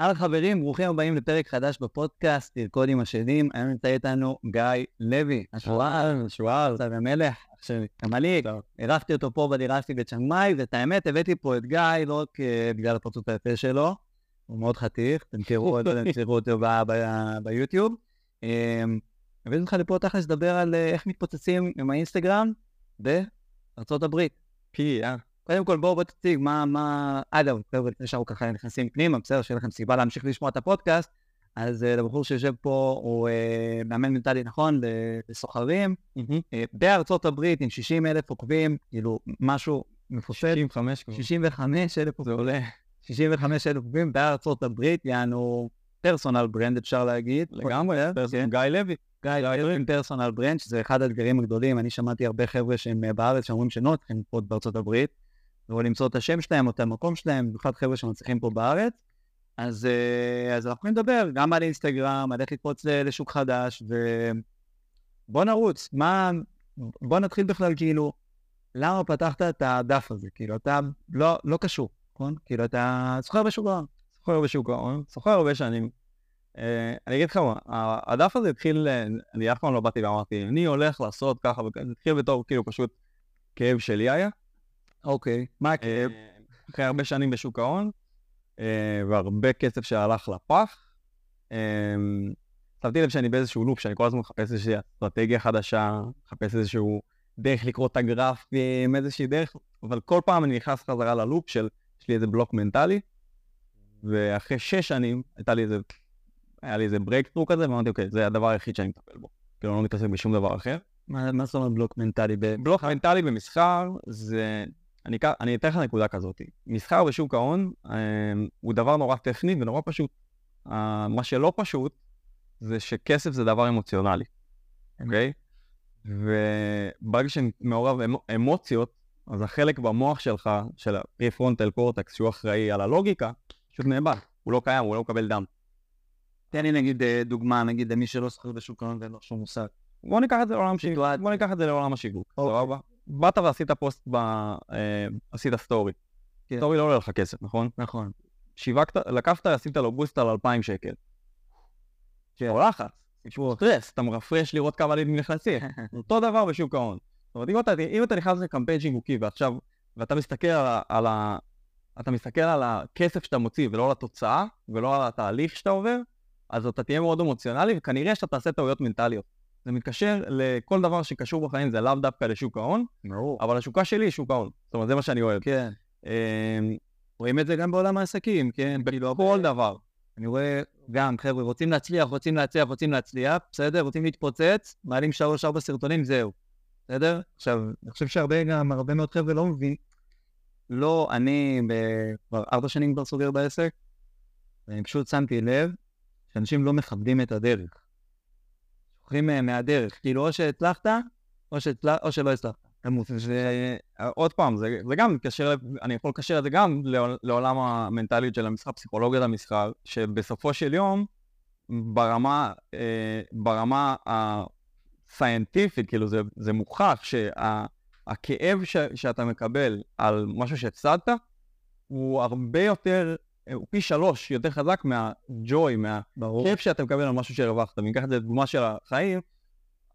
אהלן חברים, ברוכים הבאים לפרק חדש בפודקאסט, תרקוד עם השדים. היום נמצא איתנו גיא לוי, השועל, השועל, צו המלך, המליק. אירחתי אותו פה בדירה שלי בצ'אנג מאי, ואת האמת, הבאתי פה את גיא לא רק אה, בגלל הפרצות היפה שלו, הוא מאוד חתיך, אתם תראו אותו, אתם תראו אותו ביוטיוב. אה, הבאתי אותך לפה תכלס לדבר על אה, איך מתפוצצים עם האינסטגרם בארצות הברית. פי, אה? קודם כל בואו בוא תציג מה, מה, אגב, חבר'ה, לפני שאנחנו ככה נכנסים פנימה, בסדר, שיהיה לכם סיבה להמשיך לשמוע את הפודקאסט, אז uh, הבחור שיושב פה הוא uh, מאמן מנטלי נכון לסוחרים, uh, בארצות הברית עם 60 אלף עוקבים, כאילו משהו מפושט, 65 כבר. 65 אלף זה עוקבים, עולה. 65 אלף עוקבים בארצות הברית, יענו personal brand אפשר להגיד. לגמרי, אה? כן. גיא לוי. גיא, עם personal brand, שזה אחד האתגרים הגדולים. אני שמעתי הרבה חבר'ה שהם אה, בארץ שאומרים שלא צריכים לגור בארצות הברית, או למצוא את השם שלהם או את המקום שלהם, במיוחד חבר'ה שמצליחים פה בארץ. אז, אה, אז אנחנו יכולים לדבר גם על אינסטגרם, על איך לקפוץ לשוק חדש, ובוא נרוץ. מה... בוא נתחיל בכלל, כאילו, למה פתחת את הדף הזה? כאילו, אתה לא, לא קשור, נכון? כאילו, אתה סוחר בשוק ההון. סוחר בשוק ההון, סוחר הרבה שנים. אה, אני אגיד לך הדף הזה התחיל, אני אף פעם לא באתי ואמרתי, אני הולך לעשות ככה וככה, זה התחיל בתור כאילו פשוט כאב שלי היה. אוקיי. מה אה, הכאב? אחרי הרבה שנים בשוק ההון, אה, והרבה כסף שהלך לפח. אה, שמתי לב שאני באיזשהו לופ, שאני כל הזמן מחפש איזושהי אסטרטגיה חדשה, מחפש איזשהו דרך לקרוא את הגרפים, איזושהי דרך, אבל כל פעם אני נכנס חזרה ללופ של, יש לי איזה בלוק מנטלי, ואחרי שש שנים הייתה לי איזה, היה לי איזה ברקטרו כזה, ואמרתי, אוקיי, זה הדבר היחיד שאני מטפל בו. כאילו, לא מתעסק בשום דבר אחר. מה מה זאת אומרת בלוק מנטלי? ב- בלוק מנטלי במסחר זה... אני, אני אתן לך נקודה כזאת. מסחר בשוק ההון אה, הוא דבר נורא טכני ונורא פשוט. אה, מה שלא פשוט זה שכסף זה דבר אמוציונלי, אוקיי? וברגע שמעורב אמ, אמוציות, אז החלק במוח שלך, של ה-prefrontal cortex, שהוא אחראי על הלוגיקה, פשוט נאבד. הוא לא קיים, הוא לא מקבל דם. תן לי נגיד אה, דוגמה, נגיד למי שלא שכיר בשוק ההון ואין לו שום מושג. בוא ניקח את זה לעולם שיווק. סיטואציה. בוא ניקח את זה לעולם השיווק. אוקיי. סבבה? באת ועשית פוסט, ב... אה, עשית story. כן. story לא עולה לך כסף, נכון? נכון. שיווקת, לקחת, עשית לו boost על 2,000 שקל. כן. או לחץ, תשמעו סטרס, אתה מרפרש לראות כמה לידים נכנסים. אותו דבר בשוק ההון. זאת אומרת, אם אתה, אם אתה נכנס לקמפיין שיווקי ועכשיו, ואתה מסתכל על, על ה... אתה מסתכל על הכסף שאתה מוציא ולא על התוצאה, ולא על התהליך שאתה עובר, אז אתה תהיה מאוד אמוציונלי, וכנראה שאתה תעשה טעויות מנטליות. זה מתקשר לכל דבר שקשור בחיים, זה לאו דווקא לשוק ההון, ברור. אבל השוקה שלי היא שוק ההון. זאת אומרת, זה מה שאני אוהב. כן. אמ, רואים את זה גם בעולם העסקים, כן? כאילו, כל דבר. אני רואה גם, חבר'ה, רוצים להצליח, רוצים להצליח, רוצים להצליח, בסדר? רוצים להתפוצץ, מעלים שלוש ארבע סרטונים, זהו. בסדר? עכשיו, אני חושב שהרבה גם, הרבה מאוד חבר'ה לא מבין. לא, אני כבר ארבע שנים כבר סוגר בעסק, ואני פשוט שמתי לב שאנשים לא מכבדים את הדרך. שוכרים מהם מהדרך. כאילו, או שהצלחת, או, שהצל... או שלא הצלחת. זה, עוד פעם, זה, זה גם מתקשר, אני יכול לקשר את זה גם לעול- לעולם המנטליות של המסחר, פסיכולוגיית המסחר, שבסופו של יום, ברמה, אה, ברמה הסיינטיפית, כאילו זה, זה מוכח שהכאב ש, שאתה מקבל על משהו שהפסדת, הוא הרבה יותר, הוא פי שלוש יותר חזק מהג'וי, מה... ברור. כיף שאתה מקבל על משהו שהרווחת. ואם ניקח את זה לדוגמה של החיים,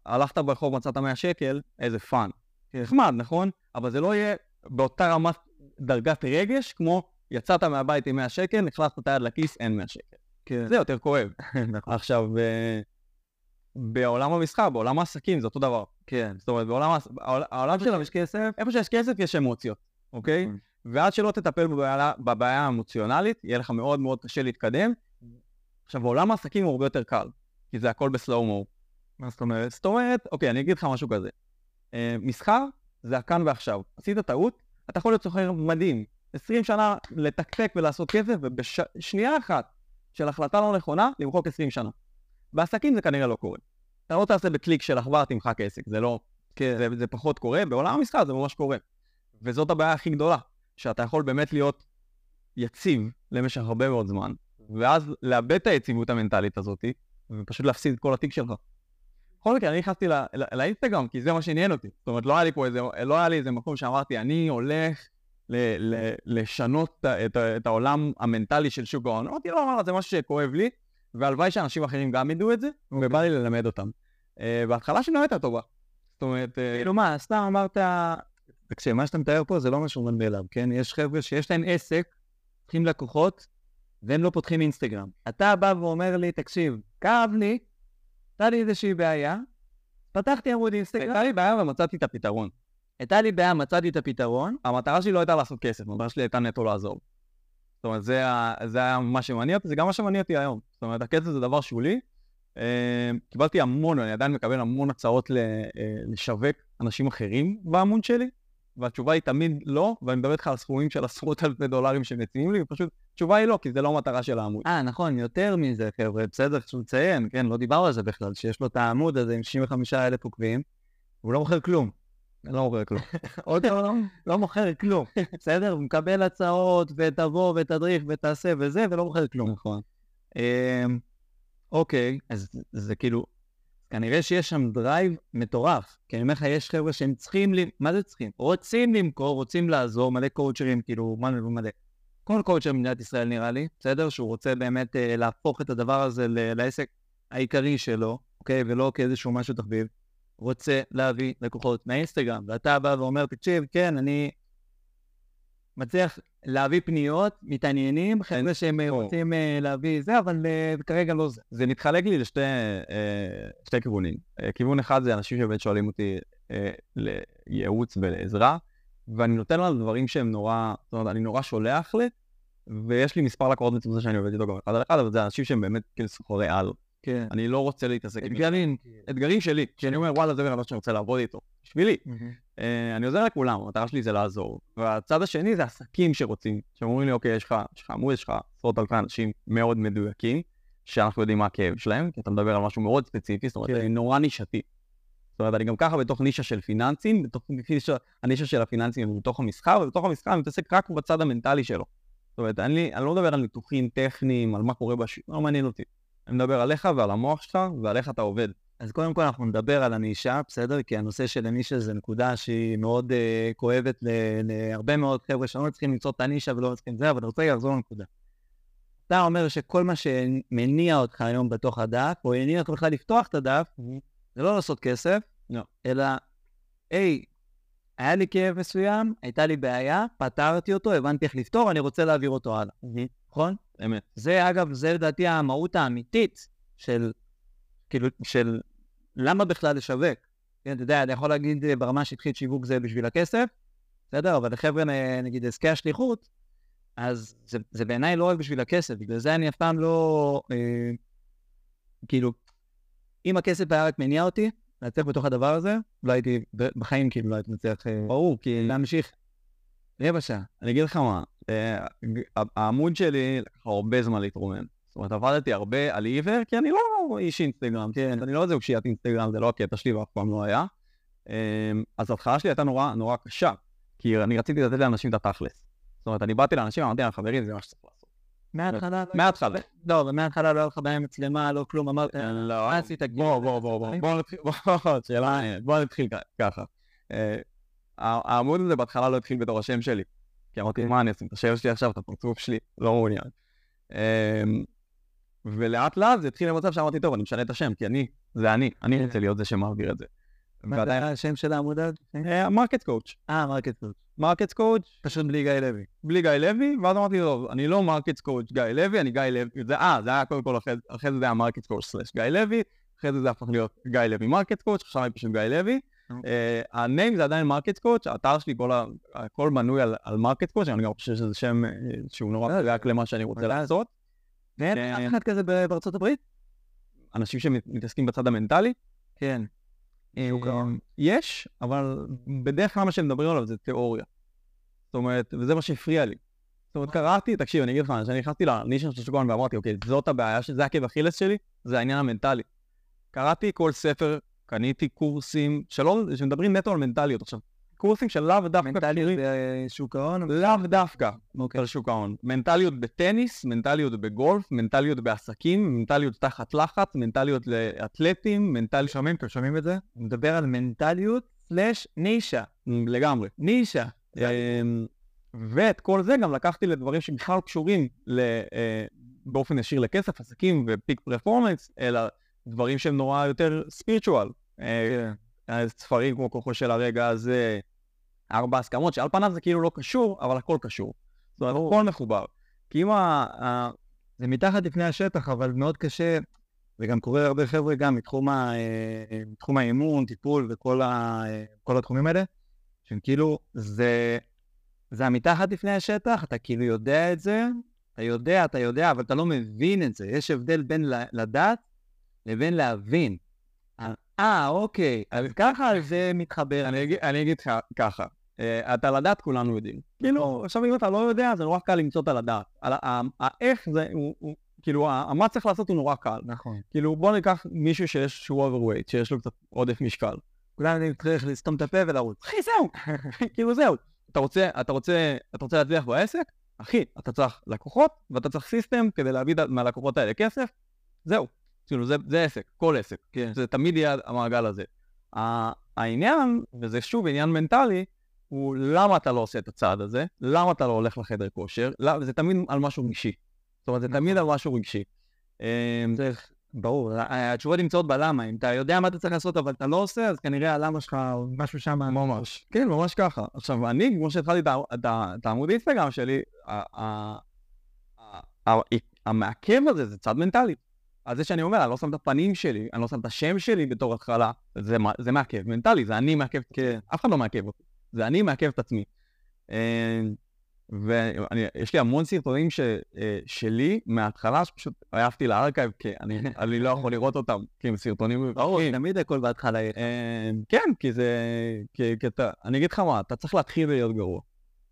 הלכת ברחוב, מצאת 100 שקל, איזה fun. נחמד, נכון? אבל זה לא יהיה באותה רמת דרגת רגש, כמו יצאת מהבית עם 100 שקל, הכנסת את היד לכיס, אין 100 שקל. כן. זה יותר כואב. נכון. עכשיו, אה, בעולם המסחר, בעולם העסקים, זה אותו דבר. כן. זאת אומרת, בעולם העולם של יש כסף? איפה שיש כסף יש אמוציות, אוקיי? ועד שלא תטפל בבעיה, בבעיה האמוציונלית, יהיה לך מאוד מאוד קשה להתקדם. עכשיו, בעולם העסקים הוא הרבה יותר קל, כי זה הכל בסלואו-מו. מה זאת אומרת? זאת אומרת, אוקיי, אני אגיד לך משהו כזה. אה, מסחר זה הכאן ועכשיו. עשית טעות, אתה יכול להיות סוחר מדהים. 20 שנה לתקתק ולעשות כסף, ובשנייה אחת של החלטה לא נכונה, למחוק 20 שנה. בעסקים זה כנראה לא קורה. אתה לא תעשה בקליק של עכבר תמחק עסק, זה לא... כן. זה, זה פחות קורה, בעולם המסחר זה ממש קורה. וזאת הבעיה הכי גדולה, שאתה יכול באמת להיות יציב למשך הרבה מאוד זמן, ואז לאבד את היציבות המנטלית הזאת, ופשוט להפסיד את כל התיק שלך. בכל מקרה, אני נכנסתי לאינסטגרם, כי זה מה שעניין אותי. זאת אומרת, לא היה לי פה איזה, לא היה לי איזה מקום שאמרתי, אני הולך ל- ל- לשנות את, את, את העולם המנטלי של שוק ההון. אמרתי לו, אמר, זה משהו שכואב לי, והלוואי שאנשים אחרים גם ידעו את זה, אוקיי. ובא לי ללמד אותם. אה, בהתחלה שלי לא הייתה טובה. זאת אומרת, אה, כאילו מה, סתם אמרת... תקשיב, מה שאתה מתאר פה זה לא משהו מובן מאליו, כן? יש חבר'ה שיש להם עסק, צריכים לקוחות, והם לא פותחים אינסטגרם. אתה בא ואומר לי, תקשיב, כאב לי, הייתה לי איזושהי בעיה, פתחתי עמוד אינסטגרם, הייתה לי בעיה ומצאתי את הפתרון. הייתה לי בעיה, מצאתי את הפתרון, המטרה שלי לא הייתה לעשות כסף, המטרה שלי הייתה נטו לעזור. זאת אומרת, זה, זה היה מה שמניע אותי, זה גם מה שמניע אותי היום. זאת אומרת, הכסף זה דבר שולי. אה, קיבלתי המון, אני עדיין מקבל המון הצעות אה, לשווק אנשים אחרים בעמוד שלי, והתשובה היא תמיד לא, ואני מדבר איתך על סכומים של עשרות אלפי דולרים שמציעים לי, ופשוט התשובה היא לא, כי זה לא המטרה של העמוד. אה, נכון, יותר מזה, חבר'ה, בסדר, חשוב לציין, כן, לא דיברנו על זה בכלל, שיש לו את העמוד הזה עם 65 אלף עוקבים, והוא לא מוכר כלום. לא מוכר כלום. עוד לא, לא מוכר כלום, בסדר? הוא מקבל הצעות, ותבוא, ותדריך, ותעשה, וזה, ולא מוכר כלום. נכון. אמ, אוקיי, אז זה כאילו, כנראה שיש שם drive מטורף. כי אני אומר לך, יש חבר'ה שהם צריכים, ל- מה זה צריכים? רוצים למכור, רוצים לעזור, מלא coacherים, כאילו, מלא מלא. כל coacher במדינת ישראל נראה לי, בסדר? שהוא רוצה באמת אה, להפוך את הדבר הזה ל- לעסק העיקרי שלו, אוקיי? ולא כאיזשהו משהו תחביב. רוצה להביא לקוחות מהאינסטגרם, ואתה בא ואומר, תקשיב, כן, אני מצליח להביא פניות, מתעניינים, חבר'ה שהם אה, או. רוצים אה, להביא זה, אבל אה, כרגע לא זה. זה מתחלק לי לשתי שתי כיוונים. כיוון אחד זה אנשים שבאמת שואלים אותי לייעוץ ולעזרה, ואני נותן להם דברים שהם נורא, זאת אומרת, אני נורא שולח לי, ויש לי מספר לקוחות מצומצם שאני עובד איתו גם אחד על אחד, אבל זה אנשים שהם באמת כאילו סוחרי על. כן. אני לא רוצה להתעסק עם אתגרים. אתגרים שלי, כשאני אומר וואלה זה בן אדם שאני רוצה לעבוד איתו, בשבילי. אה, אני עוזר לכולם, המטרה שלי זה לעזור. והצד השני זה עסקים שרוצים, שאומרים לי, אוקיי, יש לך, יש לך עמוד, יש לך עשרות אלפי אנשים מאוד מדויקים, שאנחנו יודעים מה הכאב שלהם, כי אתה מדבר על משהו מאוד ספציפי, זאת אומרת, כן. אני נורא נישתי. זאת אומרת, אני גם ככה בתוך נישה של פיננסים, בתוך נישה, הנישה של הפיננסים היא בתוך המסחר, ובתוך המסחר אני מתעסק רק בצד המנטלי שלו. זאת אומרת, לי, אני לא מדבר על ניתוחים טכניים, על מה קורה בשוק, לא מעניין אותי. אני מדבר עליך ועל המוח שלך ועל איך אתה עובד. אז קודם כל אנחנו נדבר על הנישה, בסדר? כי הנושא של הנישה זה נקודה שהיא מאוד uh, כואבת להרבה מאוד חבר'ה שלא מצליחים למצוא את הנישה ולא מצליחים זה, אבל אני רוצה לחזור לנקודה. אתה אומר שכל מה שמניע אותך היום בתוך הדף, או הניע אותך בכלל לפתוח את הדף, זה לא לעשות כסף, לא. אלא, היי, היה לי כאב מסוים, הייתה לי בעיה, פתרתי אותו, הבנתי איך לפתור, אני רוצה להעביר אותו הלאה. נכון? אמת. זה אגב, זה לדעתי המהות האמיתית של, כאילו, של למה בכלל לשווק. כן, אתה יודע, אני יכול להגיד אה, ברמה שטחית שיווק זה בשביל הכסף, בסדר? אבל לחבר'ה, נ- נגיד, עסקי השליחות, אז זה, זה בעיניי לא רק בשביל הכסף, בגלל זה אני אף פעם לא, אה, כאילו, אם הכסף היה רק מניע אותי, להצליח בתוך הדבר הזה, לא הייתי, בחיים כאילו לא הייתי מצליח אה, ברור, כי להמשיך רבע שעה. אני אגיד לך מה, אה, העמוד שלי לקח הרבה זמן להתרומם. זאת אומרת, עבדתי הרבה על עיוור, כי אני לא איש אינסטגרם, כן, אני לא איזה אושיית אינסטגרם, זה לא הקטע שלי ואף פעם לא היה. אה, אז ההתחלה שלי הייתה נורא נורא קשה, כי אני רציתי לתת לאנשים את התכלס. זאת אומרת, אני באתי לאנשים, אמרתי להם, חברים, זה מה שצריך לעשות. מההתחלה? מההתחלה. לא, מההתחלה לא היה לך בעיה מצלמה, לא כלום, אמרת, לא, מה עשית? בוא, בוא, בוא, בוא, בוא נתחיל, ככה. אה, העמוד הזה בהתחלה לא התחיל בתור השם שלי. כי אמרתי, מה אני אשים את השם שלי עכשיו, את הפרצוף שלי, לא מעוניין. אה, ולאט לאט זה התחיל למצב שאמרתי, טוב, אני משנה את השם, כי אני, זה אני, אני רוצה להיות זה שמעביר את זה. מה זה השם של העמוד הזה? Market Coach. אה, Market Coach. Market Coach, פשוט בלי גיא לוי. בלי גיא לוי, ואז אמרתי לו, אני לא Market Coach גיא לוי, אני גיא לוי, זה, אה, זה היה קודם כל, אחרי זה זה היה Market Coach slash גיא לוי, אחרי זה זה הפך להיות גיא לוי Market Coach, עכשיו אני פשוט גיא לוי. אוקיי. ה name זה עדיין Market Coach, האתר שלי, הכל בנוי על- Market Coach, אני גם חושב שזה שם אה, שהוא נורא מדויק למה שאני רוצה. לעשות. ואין כן. אף אחד כזה בארצות הברית? אנשים שמתעסקים בצד המנטלי, כן. שוק ההון. יש, אבל בדרך כלל מה שמדברים עליו זה תיאוריה. זאת אומרת, וזה מה שהפריע לי. זאת אומרת, קראתי, תקשיב, אני אגיד לך, כשאני נכנסתי לנישה של שוק ההון ואמרתי, אוקיי, זאת הבעיה, זה עקב אכילס שלי, זה העניין המנטלי. קראתי כל ספר, קניתי קורסים, שלא, שמדברים נטו על מנטליות. עכשיו, קורסים שלאו דווקא מנטליות בשוק ההון? לאו דווקא אוקיי. על שוק ההון. מנטליות בטניס, מנטליות בגולף, מנטליות בעסקים, מנטליות תחת לחץ, מנטליות לאתלטים, מנטליות... שומעים? אתם שומעים את זה? הוא מדבר על מנטליות סלאש נישה. לגמרי. נישה. אמ, ואת כל זה גם לקחתי לדברים שבכלל קשורים ל, אה, באופן ישיר לכסף, עסקים ופיק פרפורמנס, אלא דברים שהם נורא יותר ספירטואל. אה, אה, ספרים כמו כוחו של הרגע הזה, ארבע הסכמות, שעל פניו זה כאילו לא קשור, אבל הכל קשור. זאת אומרת, הכל מחובר. כי אם ה... זה מתחת לפני השטח, אבל מאוד קשה, וגם קורה להרבה חבר'ה גם מתחום, ה... אה, מתחום האימון, טיפול וכל ה... התחומים האלה, שהם כאילו, זה, זה המתחת לפני השטח, אתה כאילו יודע את זה, אתה יודע, אתה יודע, אבל אתה לא מבין את זה. יש הבדל בין לדעת לבין להבין. אה, אוקיי, אז ככה זה מתחבר. אני אגיד לך ככה, אה, אתה לדעת כולנו יודעים. כאילו, עכשיו אם אתה לא יודע, זה נורא קל למצוא את הלדעת. האיך זה, כאילו, מה צריך לעשות הוא נורא קל. נכון. כאילו, בוא ניקח מישהו שיש, שהוא overweight, שיש לו קצת עודף משקל. כולם יודעים, צריך לסתום את הפה ולרוץ. אחי, זהו. כאילו, זהו. אתה רוצה, אתה רוצה, אתה רוצה להצליח בעסק? אחי, אתה צריך לקוחות, ואתה צריך סיסטם כדי להביא מהלקוחות האלה כסף, זהו. כאילו, זה, זה עסק, כל עסק. כן. זה תמיד יהיה המעגל הזה. העניין, וזה שוב עניין מנטלי, הוא למה אתה לא עושה את הצעד הזה, למה אתה לא הולך לחדר כושר, למה, זה תמיד על משהו רגשי. זאת אומרת, זה נכון. תמיד על משהו רגשי. אמ, זה ברור, התשובות נמצאות בלמה. אם אתה יודע מה אתה צריך לעשות אבל אתה לא עושה, אז כנראה הלמה שלך או משהו שם... ממש. כן, ממש ככה. עכשיו, אני, כמו שהתחלתי את העמוד אינסטגרם שלי, המעכב הזה זה צד מנטלי. על זה שאני אומר, אני לא שם את הפנים שלי, אני לא שם את השם שלי בתור התחלה, זה, זה מעכב מנטלי, זה אני מעכב, כן. אף אחד לא מעכב אותי, זה אני מעכב את עצמי. אה, ויש לי המון סרטונים ש, אה, שלי מההתחלה שפשוט העפתי ל archive, כי אני, אני לא יכול לראות אותם, כי הם סרטונים... ברור, תמיד הכל בהתחלה. אה, כן, כי זה... כי, כי אתה, אני אגיד לך מה, אתה צריך להתחיל להיות גרוע.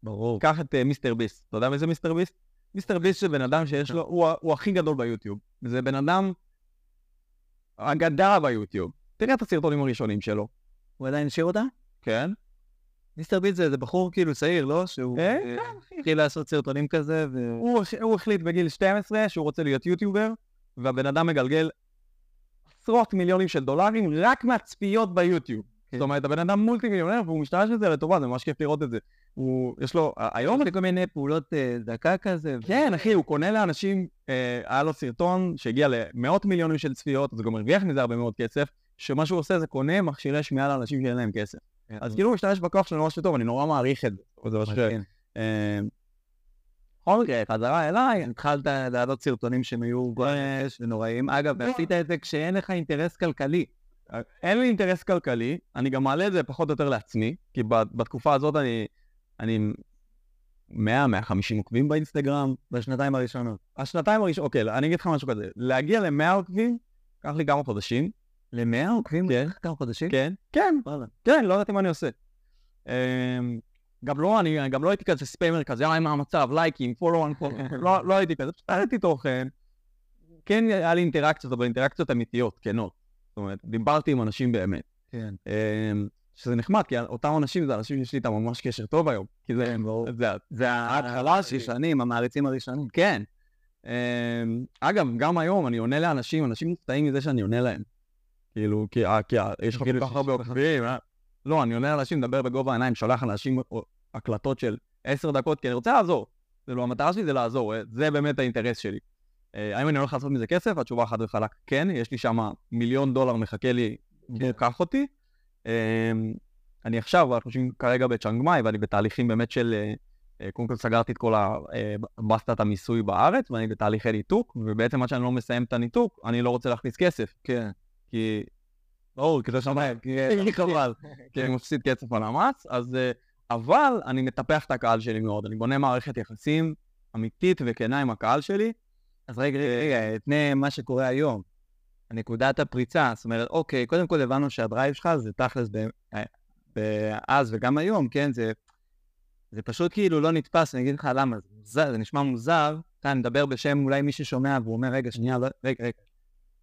ברור. קח את MrBeast, אתה יודע מי זה MrBeast? MrBeast זה בן אדם שיש לו, הוא, הוא הכי גדול ביוטיוב. זה בן אדם אגדה ביוטיוב. תראה את הסרטונים הראשונים שלו. הוא עדיין השאיר אותם? כן. MrBeast זה, זה בחור כאילו צעיר, לא? שהוא אה, אה, כן, התחיל לעשות סרטונים כזה ו... הוא, החליט בגיל 12 שהוא רוצה להיות יוטיובר, והבן אדם מגלגל עשרות מיליונים של דולרים רק מהצפיות ביוטיוב. כן. זאת אומרת, הבן אדם מולטי מיליונר והוא משתמש בזה לטובה, זה ממש כיף לראות את זה. הוא, יש לו, היום... יש כל מיני פעולות אה, דקה כזה. כן, אחי, הוא קונה לאנשים, היה לו סרטון שהגיע למאות מיליונים של צפיות, אז הוא גם הרוויח מזה הרבה מאוד כסף, שמה שהוא עושה זה קונה מכשירי שמיעה לאנשים שאין להם כסף. כן. אז כאילו הוא משתמש בכוח שלו ממש טוב, אני נורא מעריך את זה. זה משהו. אה, בכל מקרה, חזרה אליי, התחלת להעלות סרטונים שהם היו גועש ונוראים. אגב, עשית את זה כשאין לך אינטרס כלכלי. אין לי אינטרס כלכלי, אני גם מעלה את זה פחות או יותר לעצמי, כי בתקופה הזאת אני, אני 100-150 עוקבים באינסטגרם. בשנתיים הראשונות. השנתיים הראשונות, אוקיי, אני אגיד לך משהו כזה, להגיע ל-100 עוקבים, קח לי כמה חודשים. ל-100 עוקבים? כן. כמה חודשים? כן, כן, כן, לא ידעתי מה אני עושה. אמ, גם לא, אני גם לא הייתי כזה ספיימר כזה, אה, מה המצב, לייקים, פולו, לא, לא הייתי כזה, פשוט העליתי תוכן. כן, היה לי אינטראקציות, אבל אינטראקציות אמיתיות, כנות. זאת אומרת, דיברתי עם אנשים באמת. כן. אמ, שזה נחמד, כי אותם אנשים זה אנשים שיש לי איתם ממש קשר טוב היום. כי זה, כן. זה, ההתחלה הראשונים, המעריצים הראשונים. כן. אמ, אגב, גם היום אני עונה לאנשים, אנשים מופתעים מזה שאני עונה להם. כאילו, כי, אה, כי אה, יש לך כל כך הרבה עוקבים, אה? לא, אני עונה לאנשים, מדבר בגובה העיניים, שולח לאנשים הקלטות של עשר דקות, כי אני רוצה לעזור. כאילו, המטרה שלי זה לעזור, זה באמת האינטרס שלי. האם אני הולך לעשות מזה כסף? התשובה חד וחלק כן, יש לי שם מיליון דולר מחכה לי, בוא קח אותי. אני עכשיו, אנחנו יושבים כרגע בצ'אנג מאי, ואני בתהליכים באמת של, קודם כל סגרתי את כל הבסטת המיסוי בארץ, ואני בתהליכי ניתוק, ובעצם עד שאני לא מסיים את הניתוק, אני לא רוצה להכניס כסף. כן. כי... ברור, כי זה שמיים, כי חבל, כי אני מפסיד כסף על המס, אז... אבל אני מטפח את הקהל שלי מאוד, אני בונה מערכת יחסים אמיתית וכנה עם הקהל שלי. אז רגע, רגע, לפני מה שקורה היום, נקודת הפריצה, זאת אומרת, אוקיי, קודם כל הבנו שהדרייב שלך זה תכלס אז וגם היום, כן, זה, זה פשוט כאילו לא נתפס, אני אגיד לך למה, זה, זה נשמע מוזר, כאן נדבר בשם אולי מי ששומע והוא אומר, רגע, שנייה, לא, רגע, רגע.